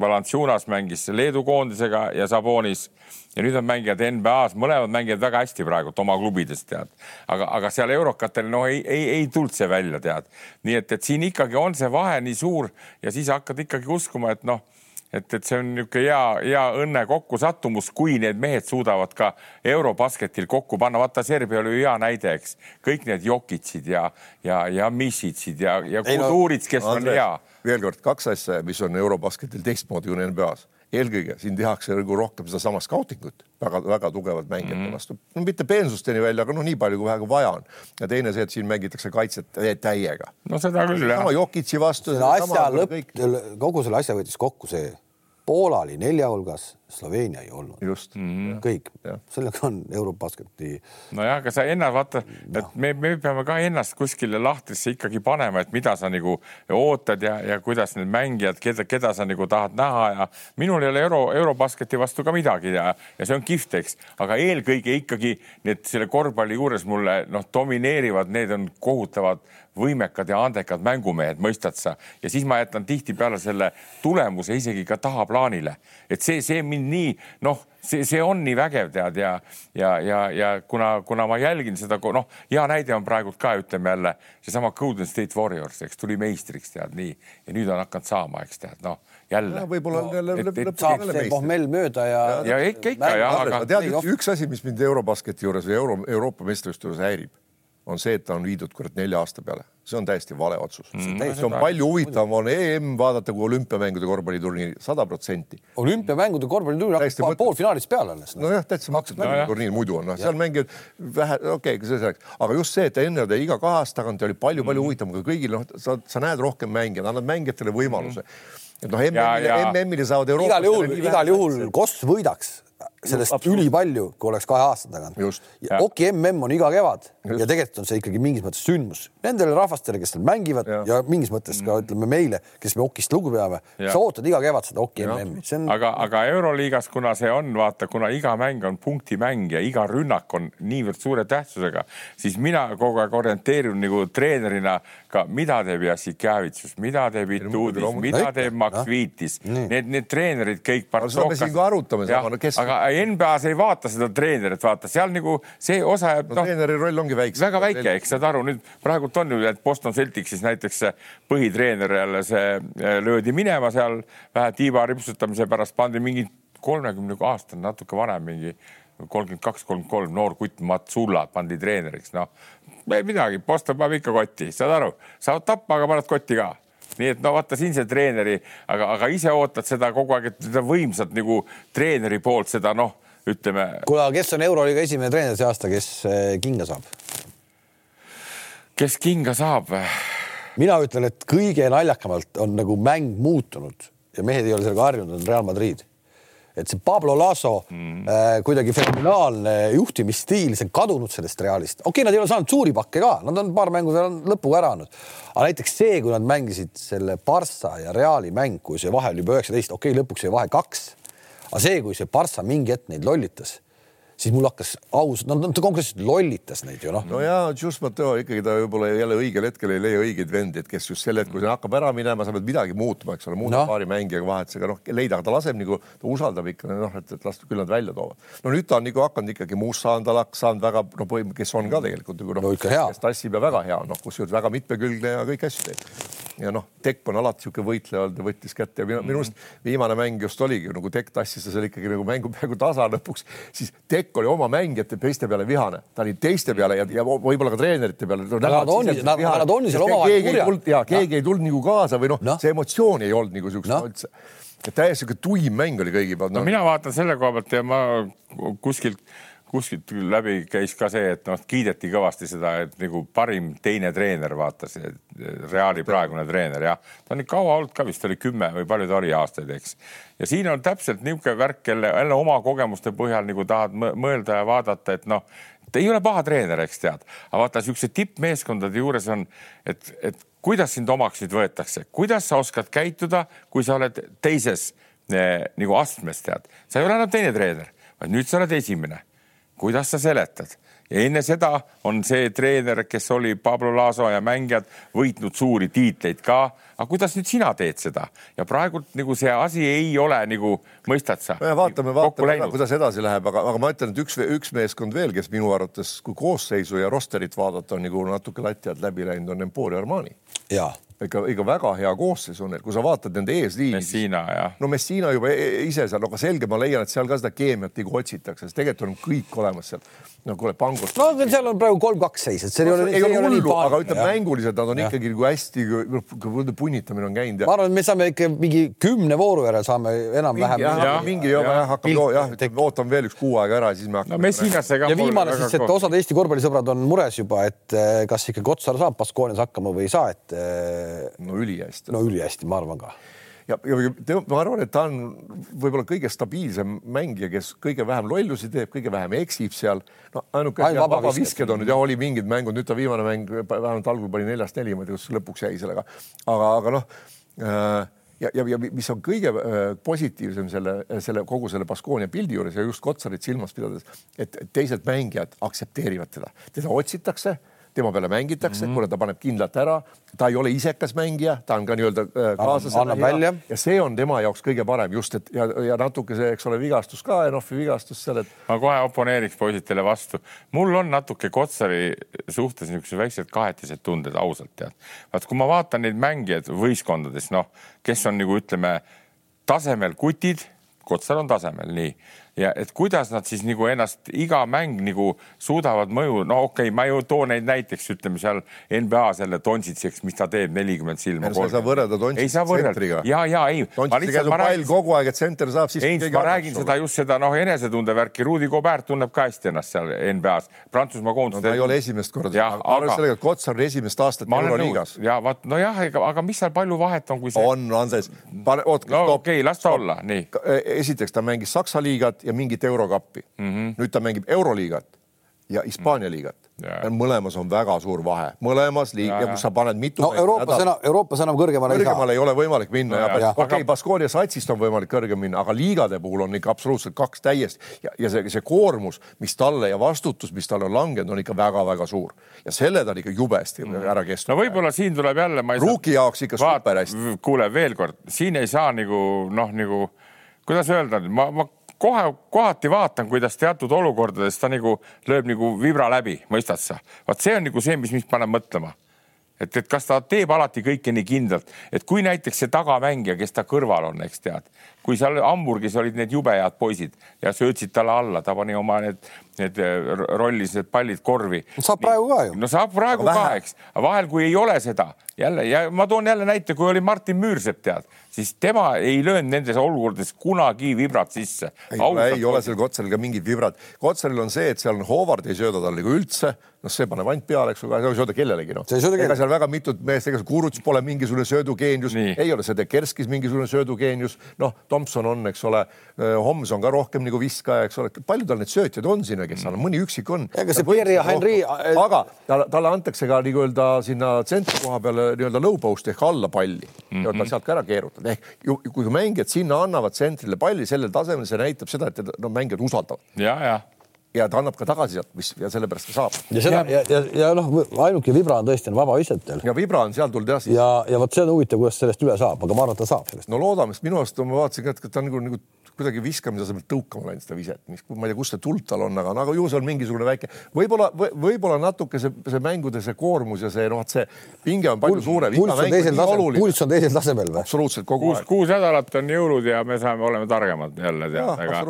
Valanciunas mängis Leedu koondisega ja Sabonis ja nüüd on mängijad NBA-s, mõlemad mängivad väga hästi praegult oma klubides, tead. aga, aga seal eurokatel no ei, ei, ei tulnud see välja, tead. nii et, et siin ikkagi on see vahe nii suur ja siis hakkad ikkagi uskuma, et noh et, et see on niisugune hea, hea õnne kokkusattumus, kui need mehed suudavad ka Eurobasketil kokku panna. vaata, Serbia oli hea näide, eks. kõik need Jokitsid ja, ja, ja Misitsid ja, ja Kudurits, kes Andres, on hea. veel kord kaks asja, mis on Eurobasketil teistmoodi kui NBA-s eelkõige siin tehakse nagu rohkem sedasama skautingut väga-väga tugevalt mängijate mm -hmm. vastu, no mitte peensusteni välja, aga noh, nii palju kui vähegi vaja on. ja teine see, et siin mängitakse kaitset täiega. no seda küll jah. sama Jokitsi vastu. asja lõpp, kogu selle asja võttis kokku see Poola oli nelja hulgas, Sloveenia ei olnud. just mm. -hmm. kõik, sellega on Eurobasketi. nojah, aga sa ennast vaata no., et me, me peame ka ennast kuskile lahtrisse ikkagi panema, et mida sa nagu ootad ja, ja kuidas need mängijad, keda, keda sa nagu tahad näha ja minul ei ole euro, Eurobasketi vastu ka midagi ja, ja see on kihvt, eks, aga eelkõige ikkagi need selle korvpalli juures mulle noh, domineerivad, need on kohutavad võimekad ja andekad mängumehed, mõistad sa, ja siis ma jätan tihtipeale selle tulemuse isegi ka tahaplaanile, et see, see mind nii noh, see, see on nii vägev, tead ja, ja, ja, ja kuna, kuna ma jälgin seda, noh, hea näide on praegult ka ütleme jälle seesama Golden State Warriors, eks tuli meistriks, tead nii ja nüüd on hakanud saama, eks tead, noh jälle. võib-olla no, jälle lõpuks saab see pohmell mööda ja. ja ikka, ikka ja. aga tead, üks asi, mis mind Eurobasketi juures või Euro, Euroopa meistrivõistluste juures häirib on see, et ta on viidud kurat nelja aasta peale, see on täiesti vale otsus. Mm,. see on palju huvitavam on EM vaadata kui olümpiamängude korvpalliturniiri, sada protsenti. olümpiamängude korvpalliturniir hakkab poolfinaalist peale alles no.. nojah, täitsa no, turniir muidu on, noh, seal mängivad vähe, okei okay,, see selleks, aga just see, et enne ta iga kahe aasta tagant oli palju-palju mm. huvitavam, aga kõigil noh, sa, sa näed rohkem mänge, annad mängijatele võimaluse. Mm.. et noh, MM-ile, MM-ile saavad Euroopas. igal juhul, igal juhul Koss võidaks sellest no, ülipalju, kui oleks kahe aasta tagant. Oki mm on iga kevad Just. ja tegelikult on see ikkagi mingis mõttes sündmus nendele rahvastele, kes seal mängivad ja, ja mingis mõttes ka mm. ütleme meile, kes me Okist lugu peame. sa ootad iga kevad seda Oki MM-i. On... aga, aga Euroliigas, kuna see on, vaata, kuna iga mäng on punktimäng ja iga rünnak on niivõrd suure tähtsusega, siis mina kogu aeg orienteerun nagu treenerina ka, mida teeb Jassik Javitsus, mida teeb Ituudis, mida teeb Max Viitis, need, need treenerid kõik. seda me siin ka arutame. aga NBA-s ei vaata seda treenerit, vaata seal nagu see osa jääb no, no. treeneri roll ongi väiksem. väga väike, eks saad aru, nüüd praegult on ju, et Boston Celticsis näiteks põhitreener jälle see eh, löödi minema seal vähe tiiba ripsutamise pärast, pandi mingi kolmekümne aastane, natuke vanem, mingi kolmkümmend kaks, kolmkümmend kolm noor kutt Mats Ulla pandi treeneriks, noh ei midagi, Boston paneb ikka kotti, saad aru, saavad tappa, aga paned kotti ka nii et no vaata siin see treeneri, aga, aga ise ootad seda kogu aeg, et seda võimsat nagu treeneri poolt seda noh, ütleme. kuule, aga kes on Euroliiga esimene treener see aasta, kes eh, kinga saab? kes kinga saab? mina ütlen, et kõige naljakamalt on nagu mäng muutunud ja mehed ei ole sellega harjunud, on Real Madrid et see Pablo Laso mm. äh, kuidagi fenomenaalne juhtimisstiil, see on kadunud sellest Realist. okei okay,, nad ei ole saanud suuri pakke ka, nad on paar mängu veel lõpuga ära andnud, aga näiteks see, kui nad mängisid selle Barca ja Reali mäng, kui see vahe oli juba üheksateist, okei okay,, lõpuks oli vahe kaks, aga see, kui see Barca mingi hetk neid lollitas siis mul hakkas aus, no ta konkreetselt lollitas neid ju noh. no ja just Matteo ikkagi ta võib-olla jälle õigel hetkel ei leia õigeid vendi, et kes just sel hetkel, kui see hakkab ära minema, sa pead midagi muutma, eks ole, muudad no. paari mängijaga vahetusega, noh leida, aga ta laseb nagu, ta usaldab ikka noh, et, et las küll nad välja toovad. no nüüd ta on nagu hakanud ikkagi muust saanud, saanud väga noh, põhim-, kes on ka tegelikult nagu noh no, kes tassib ja väga hea, noh kusjuures väga mitmekülgne ja kõiki asju teeb. Ja noh, Tekk on alati niisugune võitleja olnud ja võttis kätte ja minu, minu arust viimane mäng just oligi nagu Tekk tassis seal ikkagi nagu mängu peaaegu tasa lõpuks, siis Tekk oli oma mängijat mängijate teiste peale vihane, ta oli teiste peale ja, ja võib-olla ka treenerite peale no,. Nad on, nad, nad on seal omavahel kurjad. ja keegi ei tulnud nagu kaasa või noh no., see emotsiooni ei olnud nagu siukest no. üldse. et täiesti sihuke tuim mäng oli kõigi poolt no.. no mina vaatan selle koha pealt ja ma kuskilt kuskilt läbi käis ka see, et noh, kiideti kõvasti seda, et nagu parim teine treener vaatas, Reali praegune treener jah, ta on nii kaua olnud ka vist oli kümme või palju ta oli aastaid, eks. ja siin on täpselt niisugune värk, kelle jälle oma kogemuste põhjal nagu tahad mõelda ja vaadata, et noh, ta ei ole paha treener, eks tead, aga vaata niisuguse tippmeeskondade juures on, et, et kuidas sind omaks nüüd võetakse, kuidas sa oskad käituda, kui sa oled teises eh, nagu astmes, tead, sa ei ole enam teine treener, vaid nüüd sa oled esimene kuidas sa seletad? ja enne seda on see treener, kes oli Pablo Laso ja mängijad võitnud suuri tiitleid ka. aga kuidas nüüd sina teed seda ja praegult nagu see asi ei ole nagu, mõistad sa? vaatame, vaatame, kuidas edasi läheb, aga, aga ma ütlen, et üks, üks meeskond veel, kes minu arvates, kui koosseisu ja rosterit vaadata, on nagu natuke lati alt läbi läinud, on Emporio Armani. jaa ikka, ikka väga hea koosseis on neil, kui sa vaatad nende eesliini. Messina jah. no Messina juba e-, e ise seal, aga selge, ma leian, et seal ka seda keemiat nagu otsitakse, sest tegelikult on kõik olemas seal. no kuule, Pangos. no seal on praegu kolm-kaks seis, et see ei ole. ei ole hullu, aga ütleme mänguliselt nad on ja. ikkagi nagu hästi, noh, punnitamine on käinud. ma arvan, et me saame ikka mingi kümne vooru järel saame enam-vähem. mingi juba jah, hakkab jah, ootame veel üks kuu aega ära, siis me hakkame. no Messinasse ka. ja viimane siis, et osad Eesti korvpallisõbrad on mures juba, et eh, kas ikkagi Kotsar saab Baskoonias hakkama või ei saa, et. No ülihästi hästi. no ülihästi, ma arvan ka ja, ja ma arvan, et ta on võib-olla kõige stabiilsem mängija, kes kõige vähem lollusi teeb, kõige vähem eksib seal. no ainuke vaba vabavisked. visked on nüüd ja oli mingid mängud, nüüd ta viimane mäng vähemalt algul pani neljast neli, ma ei tea, kus lõpuks jäi sellega, aga, aga noh äh, ja, ja, ja mis on kõige äh, positiivsem selle, selle kogu selle Baskonia pildi juures ja just Kotsarit silmas pidades, et teised mängijad aktsepteerivad teda, teda otsitakse tema peale mängitakse mm, -hmm. kuna ta paneb kindlalt ära, ta ei ole isekas mängija, ta on ka nii-öelda äh, välja. ja see on tema jaoks kõige parem just, et ja, ja natuke see, eks ole, vigastus ka, Enofi vigastus seal, et ma kohe oponeeriks poisid teile vastu. mul on natuke Kotsari suhtes niisugused väiksed kahetised tunded ausalt tead. vaat kui ma vaatan neid mängijaid võistkondades, noh, kes on nagu ütleme tasemel kutid, Kotsar on tasemel, nii ja et kuidas nad siis nagu ennast iga mäng nagu suudavad mõju, no okei okay,, ma ju toon neid näiteks, ütleme seal NBA selle Dončitsiks, mis ta teeb, nelikümmend silma. sa ei saa võrrelda Dončitsi tsentriga. ja, ja ei. Dončitsi käes on pall kogu aeg, et tsenter saab siis. ei, ma räägin seda just seda noh, enesetunde värki. Rudi Gobert tunneb ka hästi ennast seal NBA-s, Prantsusmaa koondis no,. ta ei ole esimest korda. aga sellega, et Kotsar on esimest aastat Euroliigas. ja vaat nojah, ega aga mis seal palju vahet on, kui see. on, Andres. oot, no okei las ta olla, nii. esiteks ta mängis Saksa liigat ja mingit eurokappi mm. -hmm. nüüd ta mängib Euroliigat ja Hispaania liigat ja mõlemas on väga suur vahe, mõlemas liig- ja, ja kus sa paned mitu. no Euroopas enam, Euroopas enam kõrgemale ei saa. kõrgemale ei ole võimalik minna no, ja okei okay,, Baskonia satsist on võimalik kõrgem minna, aga liigade puhul on ikka absoluutselt kaks täiesti ja, ja see, see koormus, mis talle ja vastutus, mis talle on langenud, on ikka väga-väga suur ja selle ta on ikka jubesti mm. ära kestnud. no võib-olla siin tuleb jälle, ma ei. Ruuki jaoks ikka super hästi. kuule veel kord, siin ei saa nagu noh, nagu kuidas öelda, ma, ma kohe kohati vaatan, kuidas teatud olukordades ta nagu lööb nagu vibra läbi, mõistad sa? vot see on nagu see, mis mind paneb mõtlema. et, et kas ta teeb alati kõike nii kindlalt, et kui näiteks see tagamängija, kes ta kõrval on, eks tead, kui seal Hamburgis olid need jube head poisid ja söötsid talle alla, ta pani oma need, need rollis need pallid korvi. saab praegu ka ju. no saab praegu ka, eks, vahel kui ei ole seda jälle ja ma toon jälle näite, kui oli Martin Müürsepp, tead siis tema ei löönud nendes olukordades kunagi vibrat sisse. ei, ei ole seal Kotsaril ka mingit vibrat. Kotsaril on see, et seal on Howard ei sööda talle nagu üldse, noh, see paneb ainult peale, eks ju, aga ei sööda kellelegi noh. ega seal väga mitut meest, ega Kuruts pole mingisugune söödugeenius, ei ole see Dekerskis mingisugune söödugeenius, noh, Tomson on, eks ole, Homs on ka rohkem nagu viskaja, eks ole, palju tal neid söötjaid on sinna, kes seal on, mõni üksik on. ega see Pierre ja Henry. aga talle, talle antakse ka nii-öelda sinna tsentri koha peale nii-öelda low post ehk alla palli mm, -hmm. ta sealt ka ära keerutada ehk ju, kui mängijad sinna annavad tsentrile palli sellel tasemel, see näitab seda, et no mängijad usaldavad. ja, ja ja ta annab ka tagasi sealt, mis ja sellepärast ta saab. ja seda ja, ja, ja, ja noh, ainuke vibra on tõesti on vabavissetel. ja vibra on seal tulnud jah siis. ja, ja vot see on huvitav, kuidas sellest üle saab, aga ma arvan, et ta saab sellest. no loodame, sest minu arust ma vaatasin ka, et ta on nagu, nagu kuidagi viskamise asemel tõukama läinud seda viset, mis, ma ei tea, kust see tuld tal on, aga, aga ju see on mingisugune väike, võib-olla või,, võib-olla natuke see, see mängude see koormus ja see noh, et see pinge on palju suurem. pulss on teisel tasemel, või? absoluutselt kogu kuus, aeg. kuus nädalat on jõulud ja me saame, oleme targemad jälle tead, aga,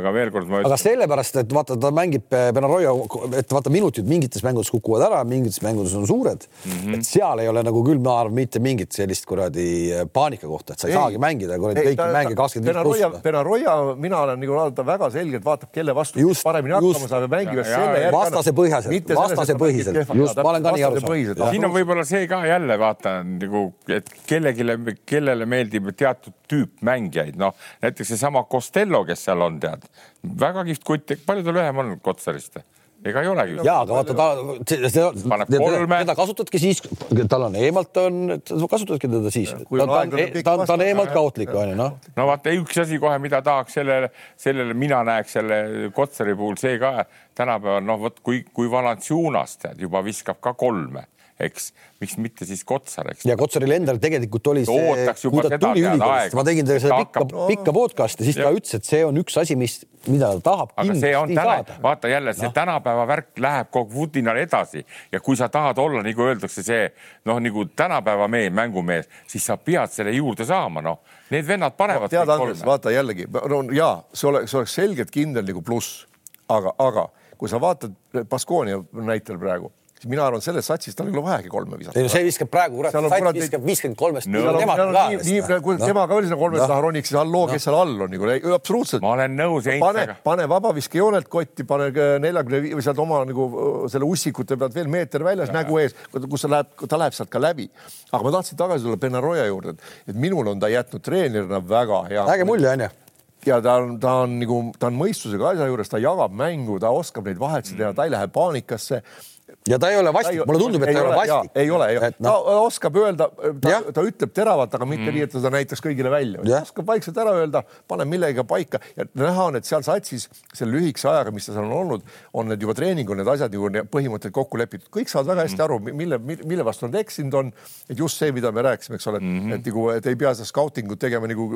aga veel kord ma ütlen. aga sellepärast, et vaata, ta mängib eh, Benaroya, et vaata minutid mingites mängudes kukuvad ära, mingites mängudes on suured mm, -hmm. et seal ei ole nagu küll, ma arvan, mitte mingit sellist kuradi eh, paanika kohta, et sa ei, ei saagi mängida kuradi kõiki mänge kakskümmend viis pluss. Benaroya, mina olen nagu vaadata väga selgelt, vaatab, kelle vastu just, paremini hakkama just, saab ja mängivad ja, selle järgi. vastase põhjaselt, vastase põhiselt, just, ma olen ka nii aru saanud. siin on võib-olla see ka jälle vaata nagu, et kellelegi, kellele meeldib teatud tüüp mängijaid, noh näiteks seesama Costello, kes seal on, tead, väga kihvt kutt, palju tal lühem on Kotsarist? Ega ei olegi. ja, aga vaata ta, teda kasutadki siis, tal on eemalt on, kasutadki teda siis. ta, ta, ta, ta on eemalt ka ohtlik on ju noh. no vaata üks asi kohe, mida tahaks sellele, sellele mina näeks selle Kotsari puhul see ka tänapäeval noh, vot kui, kui Valanciunas tead juba viskab ka kolme eks, miks mitte siis Kotsar, eks. ja Kotsaril endal tegelikult oli see, kui ta tuli ülikoolist, ma tegin talle seda pikka, pikka podcast'i, siis ja. ta ütles, et see on üks asi, mis, mida ta tahab aga see on täna, vaata jälle see no. tänapäeva värk läheb kogu vutinal edasi ja kui sa tahad olla, nagu öeldakse, see noh, nagu tänapäeva mees, mängumees, siis sa pead selle juurde saama, noh. Need vennad panevad no,. tead, Andres, vaata jällegi, no ja see oleks, see oleks selgelt kindel nagu pluss, aga, aga kui sa vaatad Baskonia näitel praegu siis mina arvan, selles satsis tal ei ole vajagi kolme visata. ei no see viskab praegu, kurat, on kuradi- viskab viiskümmend kolmest No. no. Seal on ka tema oli sinna kolme taha roniks, siis halloo, kes seal all on nagu ei, absoluutselt. ma olen nõus pane Heinzega,. pane vabaviskejoonelt kotti, pane neljakümne viie või sealt oma nagu selle ussikute pealt veel meeter väljas nägu ees, kus ta läheb, ta läheb sealt ka läbi. aga ma tahtsin tagasi tulla Benaroya juurde, et minul on ta jätnud treenerina väga hea. äge mulje onju ja ta on, ta on nagu, ta on mõistusega asja juures, ta jagab mängu, ta oskab neid vahetusi teha, ta ei lähe paanikasse ja ta ei ole vastik, mulle tundub, et ta ei ole vastik. ei ole, Et ta oskab öelda, ta, ta ütleb teravalt, aga mitte nii, et ta seda näitaks kõigile välja. Jah. oskab vaikselt ära öelda, paneb millegagi paika. Ja näha on, et seal satsis selle lühikese ajaga, mis ta seal on olnud, on need juba treeningul need asjad ju ne- põhimõtted kokku lepitud, kõik saavad väga hästi aru, mille, mille vastu nad eksinud on. et just see, mida me rääkisime, eks ole, et nagu, et ei pea seda scouting ut tegema nagu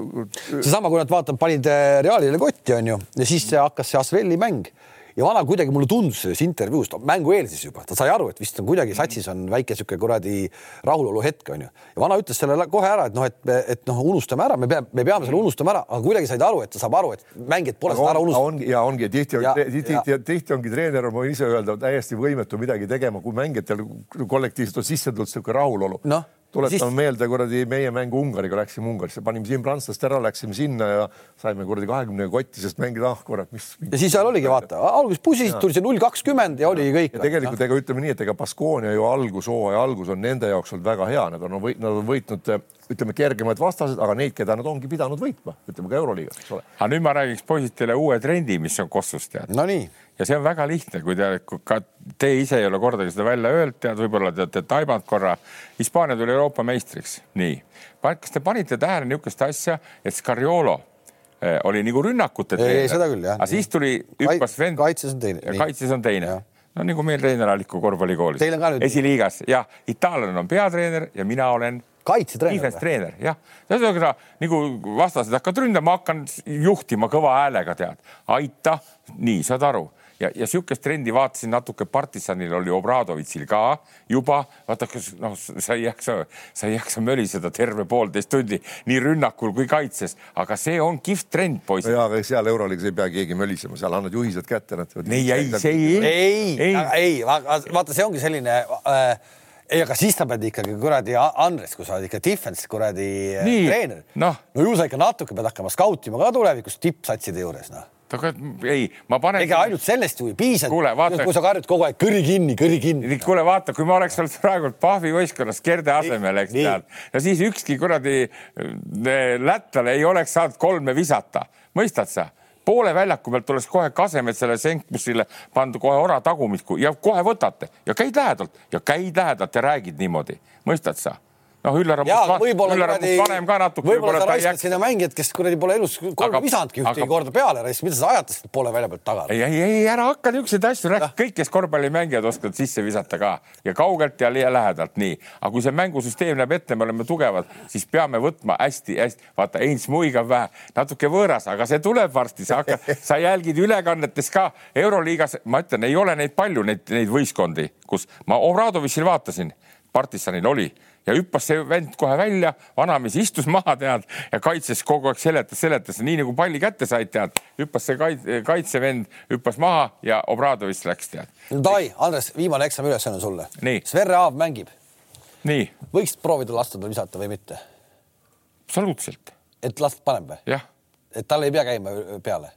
seesama, kui nad vaatavad, panid Realile kotti, onju, ja siis see hakkas see Asvelli mäng ja vana kuidagi mulle tundus selles intervjuus, mängu eel siis juba, ta sai aru, et vist on kuidagi satsis on väike sihuke kuradi rahulolu hetk onju. ja vana ütles selle kohe ära, et noh, et, et noh, unustame ära, me peame, me peame selle unustama ära, aga kuidagi said aru, et ta saab aru, et mängijad pole seda ära unustanud. ongi ja ongi tihti, tihti, tihti ongi treener, ma võin ise öelda, täiesti võimetu midagi tegema, kui mängijatel kollektiivselt on sisse tulnud niisugune rahulolu Noh, tuletame siis- meelde kuradi meie mängu Ungariga, läksime Ungarisse, panime siin prantslast ära, läksime sinna ja saime kuradi kahekümne kotti, sest mängida, ah kurat, mis. ja siis seal oligi, vaata, alguses pusisid, tuli see null kakskümmend ja oligi kõik. tegelikult ega ütleme nii, et ega Baskonia ju algus, hooaja algus on nende jaoks olnud väga hea, nad on nad on võitnud ütleme kergemad vastased, aga neid, keda nad ongi pidanud võitma, ütleme ka Euroliigas, eks ole. aga nüüd ma räägiks poisid teile uue trendi, mis on Kossus tead Nonii, ja see on väga lihtne, kui te, ka te ise ei ole kordagi seda välja öelnud, tead, võib-olla te olete taibanud korra. Hispaania tuli Euroopa meistriks, nii. kas te panite tähele niisugust asja, et Scariolo eh, oli nagu rünnakute Ei, ei, seda küll, jah. aga siis tuli, hüppas vend. kaitses on teine. kaitses on teine Jah. no nagu meil treener Alliku korvpallikoolis. Esiliigas ja itaallane on peatreener ja mina olen kaitsetreener defense või? treener, jah. ühesõnaga nagu vastased hakkavad ründama, hakkan juhtima kõva häälega, tead, aita, nii, saad aru ja, ja sihukest trendi vaatasin natuke partisanil oli Obradovitšil ka juba, vaata, kas noh, sa ei jaksa, sa ei jaksa möliseda terve poolteist tundi nii rünnakul kui kaitses, aga see on kihvt trend, poisid. ja, aga seal Euroliigas ei pea keegi mölisema, seal annad juhised kätte, ei, ei, see ei, ei, ei. ei, ei, vaata, see ongi selline äh, ei, aga siis sa pead ikkagi kuradi Andres, kui sa oled ikka defense kuradi äh, Nii, treener. noh. no ju sa ikka natuke pead hakkama skautima ka tulevikus tippsatside juures, noh. aga ei, ma panen. ega ainult sellest ju ei piisa. Kui sa karjud kogu aeg kõri kinni, kõri kinni. kuule, vaata, kui ma oleks olnud praegu Pahvi võistkonnas Gerde asemel, eks tead, ja siis ükski kuradi eh, lätlane ei oleks saanud kolme visata, mõistad sa? Poole väljaku pealt oleks kohe Kasemetsale, Senkmusile pandud kohe ora tagumikku ja kohe võtate ja käid lähedalt ja käid lähedalt ja räägid niimoodi, mõistad sa? Noh, Üllar on kuradi, vanem ka natuke, võib-olla sa raiskad sinna mängijad, kes kuradi pole elus kolme Aga- visanudki ühtegi aga- korda peale, mida sa ajatasid poole välja pealt taga? ei, ei, ei ära hakka niisuguseid asju rääkima, kõik, kes korvpallimängijad oskavad sisse visata ka. Ja kaugelt ja lähedalt nii, aga kui see mängusüsteem näeb ette, me oleme tugevad, siis peame võtma hästi-hästi, vaata, Heinz muigab vähe, natuke võõras, aga see tuleb varsti, sa hakkad, sa jälgid ülekannetes ka Euroliigas, ma ütlen, ei ole neid palju, neid, neid võistkondi, kus ma Obradovitšil vaatasin, partisanil oli ja hüppas see vend kohe välja, vanamees istus maha, tead, ja kaitses kogu aeg seletas, seletas, nii nagu palli kätte said, tead, hüppas see kait, kaitsevend, hüppas maha ja Obradovitš läks, tead. no davai, Andres, viimane eksami ülesanne sulle. Sverre Aav mängib, nii, võiksid proovida lasta tal visata või mitte? absoluutselt, et last paneb või? et tal ei pea käima peale?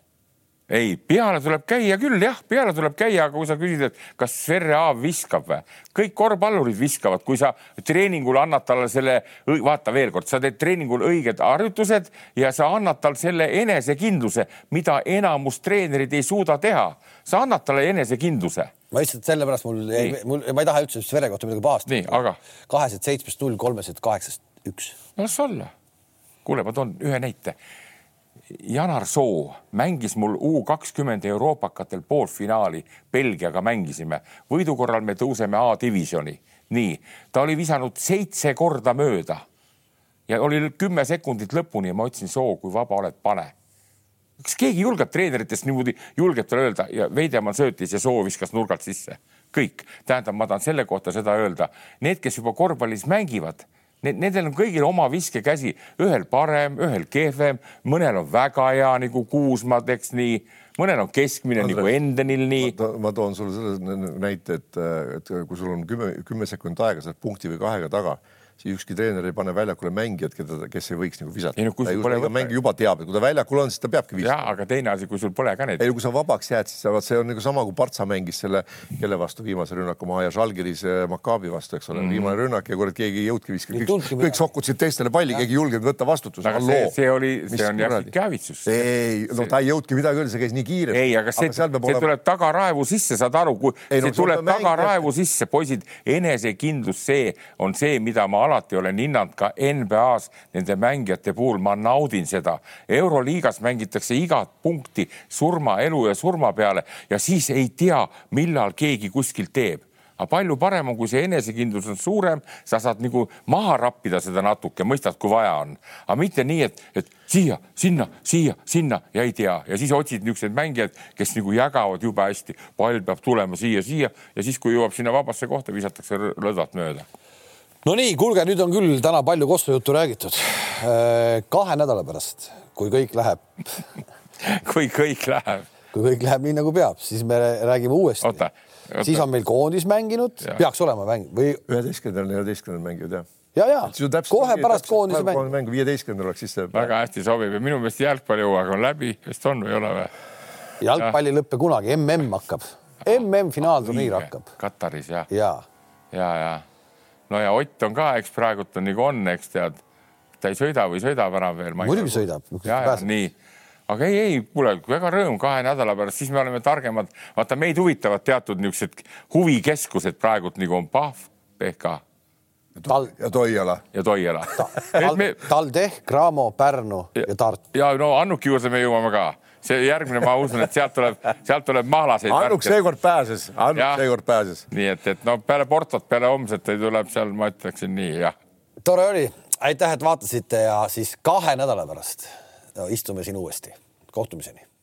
Ei, peale tuleb käia küll jah, peale tuleb käia, aga kui sa küsid, et kas Aav viskab või, kõik korvpallurid viskavad, kui sa treeningul annad talle selle, vaata veel kord, sa teed treeningul õiged harjutused ja sa annad tal selle enesekindluse, mida enamus treenerid ei suuda teha. sa annad talle enesekindluse. ma lihtsalt sellepärast mul mul, ma ei taha üldse Sverre kohta midagi pahasti. nii, aga? kahesed seitsmest null, kolmesed kaheksast üks. las olla. kuule, ma toon ühe näite Janar Soo mängis mul U kakskümmend euroopakatel poolfinaali, Belgiaga mängisime, võidu korral me tõuseme A-divisjoni. nii, ta oli visanud seitse korda mööda ja oli kümme sekundit lõpuni ja ma ütlesin, Soo, kui vaba oled, pane. kas keegi julgeb treeneritest niimoodi, julgeb talle öelda ja Veidemann söötis ja Soo viskas nurgalt sisse, kõik. tähendab, ma tahan selle kohta seda öelda, need, kes juba korvpallis mängivad Need, nendel on kõigil oma viskekäsi, ühel parem, ühel kehvem, mõnel on väga hea nagu Kuusma, eks nii. mõnel on keskmine Andres, nagu Endenil nii. ma toon sulle selle näite, et, et kui sul on kümme, kümme sekundit aega, sa oled punkti või kahega taga siis ükski treener ei pane väljakule mängijat, keda, kes ei võiks nagu visata. ei no kui sul pole võtta. mängija juba teab, et kui ta väljakul on, siis ta peabki visata. jah, aga teine asi, kui sul pole ka neid. ei no kui sa vabaks jääd, siis sa, see on nagu sama, kui Partsa mängis selle, kelle vastu viimase rünnaku maha ja Žalgiris eh, Maccabi vastu, eks ole mm, -hmm. viimane rünnak ja kurat, keegi ei jõudki viskama, kõik, kõik sokutasid teistele palli, keegi ei julgenud võtta vastutust. aga see, see oli, see on jah käivitsus. ei, no ta ei jõudnudki midagi öelda, see käis nii kiiresti. ei, aga see, see olema... tuleb tagaraevu sisse, saad aru, kui ei, no, see tuleb tagaraevu sisse, poisid, enesekindlus, see on see, mida ma alati olen hinnanud ka NBA-s nende mängijate puhul, ma naudin seda. euroliigas mängitakse igat punkti surma, elu ja surma peale ja siis ei tea, millal keegi kuskil teeb. Aga palju parem on, kui see enesekindlus on suurem, sa saad nagu maha rappida seda natuke, mõistad, kui vaja on, aga mitte nii, et, et siia, sinna, siia, sinna ja ei tea. Ja siis otsid niisuguseid mängijaid, kes nagu jagavad jube hästi, pall peab tulema siia, siia ja siis, kui jõuab sinna vabasse kohta, visatakse lõdvat mööda no nii, kuulge, nüüd on küll täna palju Kosovo juttu räägitud. Äh, kahe nädala pärast, kui kõik läheb kui kõik läheb. kui kõik läheb nii nagu peab, siis me räägime uuesti. siis on meil koondis mänginud, peaks olema mäng või. üheteistkümnendal, neljateistkümnendal mängivad jah ja, ja kohe pärast koondise mängu. mäng viieteistkümnendal oleks siis see. väga hästi sobib ja minu meelest jalgpallihooaeg on läbi, vist on või ei ole või? jalgpall ei lõppe kunagi, mm hakkab, mm finaalturniir hakkab. Kataris jah? ja, ja, ja, ja no ja Ott on ka, eks praegult on nagu on, eks tead, ta ei sõida või sõidab enam veel. muidugi sõidab. nii, aga ei, ei, kuule, väga rõõm kahe nädala pärast, siis me oleme targemad. vaata, meid huvitavad teatud niisugused huvikeskused praegult nagu on Pahv, PHK. Tal... ja Toiala. ja Toiala Ta. Tal... Me... TalTech, Cramo, Pärnu ja, ja Tartu. ja no Annuki juurde me jõuame ka see järgmine, ma usun, et sealt tuleb, sealt tuleb mahlaseid. Annuk seekord pääses, Annuk seekord pääses. nii et, et no peale Portot, peale homset tuleb seal, ma ütleksin nii, jah. tore oli, aitäh, et vaatasite ja siis kahe nädala pärast no, istume siin uuesti. kohtumiseni